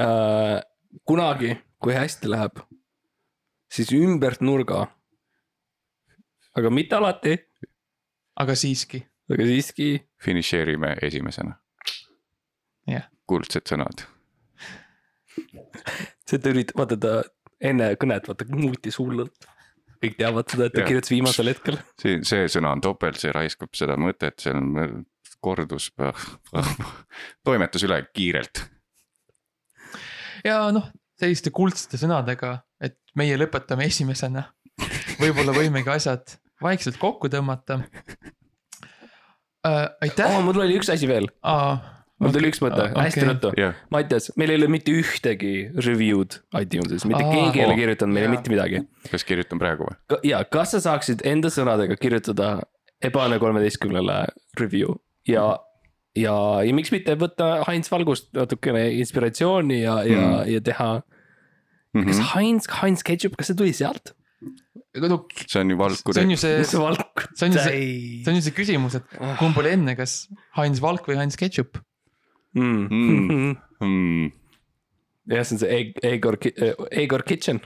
äh,. kunagi, kui hästi läheb, siis ümbert nurga. Aga mitte alati, aga siiski, aga siiski finišeerime esimesena. Jah. kuldsed sõnad. see, et ta üritab, vaata ta enne kõnet, vaata muutis hullult. kõik teavad seda, et ta Jah. kirjutas viimasel hetkel. see, see sõna on topelt, see raiskab seda mõtet, see on kordus, toimetas üle kiirelt. ja noh, selliste kuldsete sõnadega, et meie lõpetame esimesena. võib-olla võimegi asjad vaikselt kokku tõmmata äh,. aitäh oh,. mul oli üks asi veel, Aa, mul tuli üks mõte okei. hästi ruttu. jah, Mattias, meil ei ole mitte ühtegi review'd iTunesis, mitte Aa. keegi ei ole Oh. kirjutanud meile Jaa. mitte midagi. kas kirjutan praegu või? ja kas sa saaksid enda sõnadega kirjutada Ebane kolmeteistkümnele review ja, ja, ja miks mitte võtta Heinz Valgust natukene inspiratsiooni ja, ja Mm. mm., ja teha. Mhm. kas Heinz, Heinz Ketchup, kas see tuli sealt? No see on ju valku see on ju see, see on ju see, see on ju see küsimus, et kumb oli enne, kas Heinz Valk või Heinz Ketchup? mm. Mm. mm. jah, see on see Egor, Egor Kitchen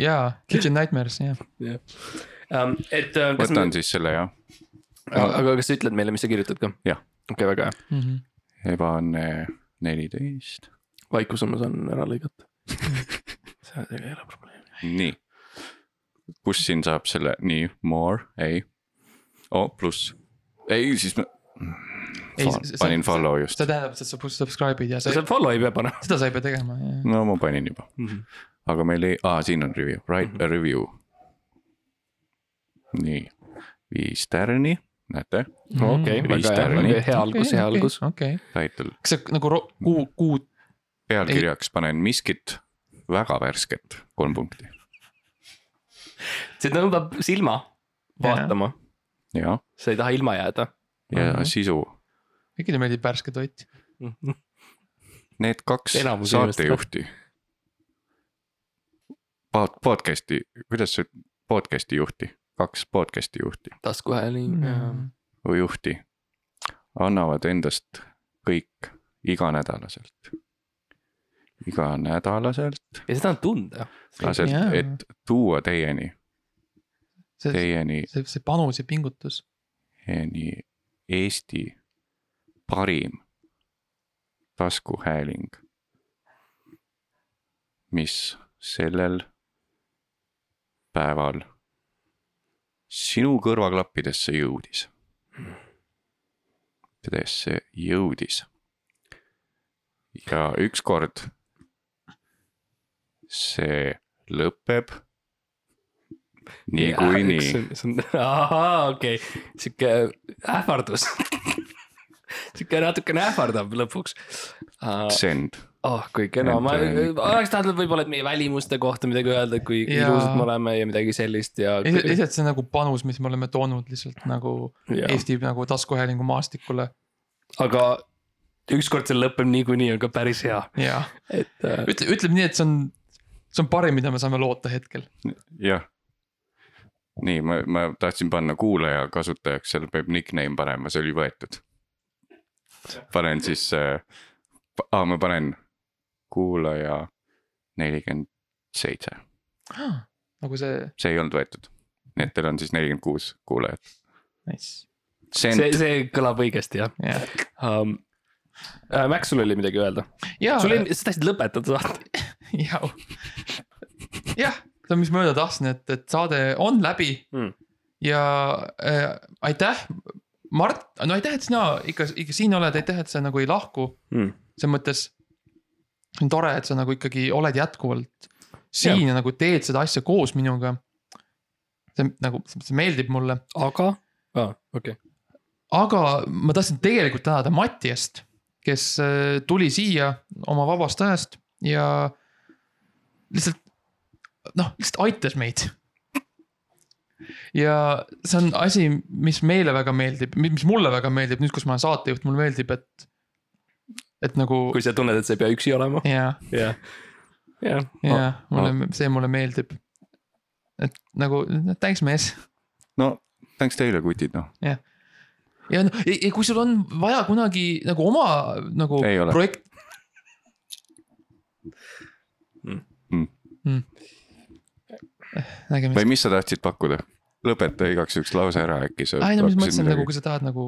jaa, Kitchen Nightmares, jah. um,. et uh, kas me võtan, siis selle jah, aga kas sa ütled meile, mis sa kirjutad ka? Jah. okei okay,, väga hea, Mhm. ebaõnne neliteist, vaikus on, ma saan ära lõigata. see ei ole probleemi. nii. Kus siin saab selle, nii, more, ei. Oh,, pluss, ei siis ma Ei, panin follow just, see tähendab, et sa subscribe'id ja sa sa, seal follow ei pea panema. Seda sa ei pea tegema, jah. no ma panin juba, mm. -hmm. aga meil ei, aa siin on review, write a review. nii, viis tärni, näete, okei, Viis väga hea, tärni. hea algus, hea algus. okei, title, kas see nagu kuu, kuu, pealkirjaks panen miskit väga värsket, kolm punkti, see tõmbab silma vaatama, ja, sa ei taha ilma jääda ja Mhm. sisu kõigile meeldib värske toit. mm. -hmm. Need kaks Enamus saatejuhti. Pod-, podcast'i, kuidas see, podcast'i juhti, kaks podcast'i juhti taskuhääling mm.. või juhti annavad endast kõik iganädalaselt. iganädalaselt, ja seda on tunda. laselt et tuua teieni, see, teieni, see, see panus ja pingutus. teieni Eesti parim taskuhääling, mis sellel päeval sinu kõrvaklappidesse jõudis. Tedesse jõudis. ja ükskord see lõpeb niikuinii. see on, ahaa, okei okay., sihuke ähvardus. sihuke natukene ähvardab lõpuks uh,. send, oh, kui kena, ma Et, äh, oleks tahtnud võib-olla, et meie välimuste kohta midagi öelda, kui Jaa. ilusad me oleme ja midagi sellist ja. lihtsalt see nagu panus, mis me oleme toonud lihtsalt nagu Ja. Eesti nagu taskuhäälingu maastikule aga ükskord see lõpeb niikuinii, on ka päris hea, ja et uh, ütle, ütleme nii, et see on, see on parim, mida me saame loota hetkel. jah. nii, ma, ma tahtsin panna kuulaja kasutajaks, seal peab nickname panema, see oli võetud. panen siis äh,, aa, ma panen kuulaja nelikümmend seitse, nagu see, see ei olnud võetud. nii et teil on siis nelikümmend kuus kuulajat. nice, see, Send, see kõlab õigesti jah jah. um,. Uh, Max, sul oli midagi öelda? sul oli, sa tahtsid lõpetada saate. ja, jah, see on, mis ma öelda tahtsin, et, et saade on läbi Mm. ja äh, aitäh, Mart, no aitäh, et sina ikka, ikka siin oled, aitäh, et sa nagu ei lahku Mm. selles mõttes. see on tore, et sa nagu ikkagi oled jätkuvalt siin ja, ja nagu teed seda asja koos minuga. see nagu, see meeldib mulle, aga ah,, okei okay., aga ma tahtsin tegelikult tänada Mattiast, kes äh, tuli siia oma vabast ajast ja lihtsalt noh, lihtsalt aitas meid. ja see on asi, mis meile väga meeldib, mis mulle väga meeldib nüüd, kus ma olen saatejuht, mulle meeldib, et, et nagu kui sa tunned, et sa ei pea üksi olema, ja, jah, jah. ja mulle, see mulle meeldib. et nagu thanks mees no tänks teile, kutid, noh. Ja no, kui sul on vaja kunagi nagu oma nagu Ei projekt. Mm. Mm. Mm. või. mis sa tahtsid pakkuda? lõpeta igaks juhuks lause ära äkki sa. ei no mis mõtlesin nagu, kui sa tahad nagu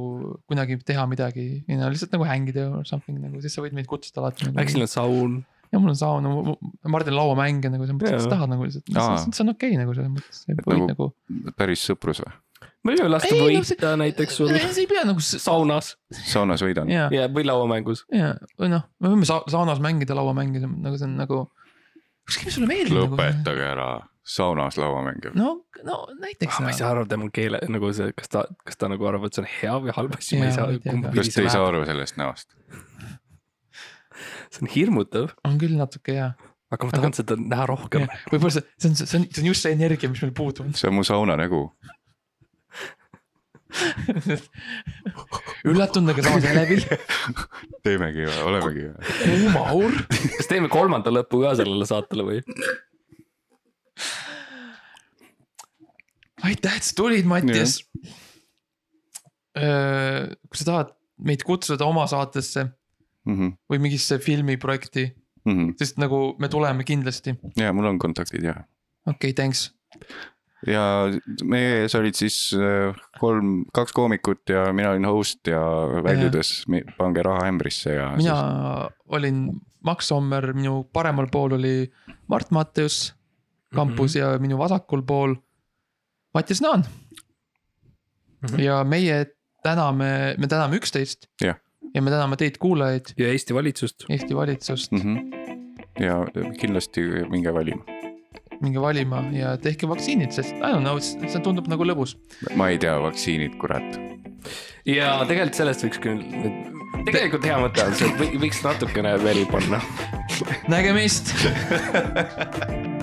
kunagi teha midagi, you know, lihtsalt nagu hängida or something nagu, siis sa võid meid kutsuda alati nagu,. äkki siin on saun, ja mul on saun no,, Mardin lauamänge nagu selles mõttes, et sa tahad nagu lihtsalt, see on okei okay, nagu selles mõttes, Et nagu- nagu, nagu päris sõprus või? Me võime lasta Ei, no võita see- näiteks sul nagu. sa ei pea nagu saunas saunas võidan. ja, ja, või lauamängus. ja või noh, me võime sa- saunas mängida lauamänge, nagu see on nagu, ükskõik mis sulle meeldib nagu. lõpetage ära saunas lauamänge. no, no näiteks ma ei no.. saa aru tema keele nagu see, kas ta, kas ta nagu arvab, et see on hea või halb asi, ma ei Jaa, saa kas te ei saa aru sellest näost? see on hirmutav, on küll natuke hea. aga ma tahan seda näha rohkem. võib-olla see, see on, see on, see on just see energia, mis meil puudu on. see on mu sauna nägu. üllatunud, aga samas elevil. teemegi või, olemegi või? kuuma aur. kas teeme kolmanda lõpu ka sellele saatele või? aitäh, et sa tulid, Mattias. kui sa tahad meid kutsuda oma saatesse, Mhm, või mingisse filmiprojekti, sest nagu me tuleme kindlasti. ja mul on kontaktid ja, okei okay,, thanks. Ja meie ees olid siis äh, kolm, kaks koomikut ja mina olin host ja väljudes mi- pange raha ämbrisse ja. mina olin Max Sommer, minu paremal pool oli Mart Matteus kampus mm -hmm. ja minu vasakul pool Mattias Naan mm. -hmm. ja meie täname, me täname üksteist. Jah. ja me täname teid, kuulajaid, ja Eesti valitsust. Eesti valitsust mm. mm. -hmm. ja kindlasti minge valima. Minge valima ja tehke vaktsiinid, sest I don't know, see tundub nagu lõbus. ma ei tea, vaktsiinid, kurat. ja tegelikult sellest võiks küll, tegelikult hea mõte on see, et või- võiks natukene veri panna. nägemist.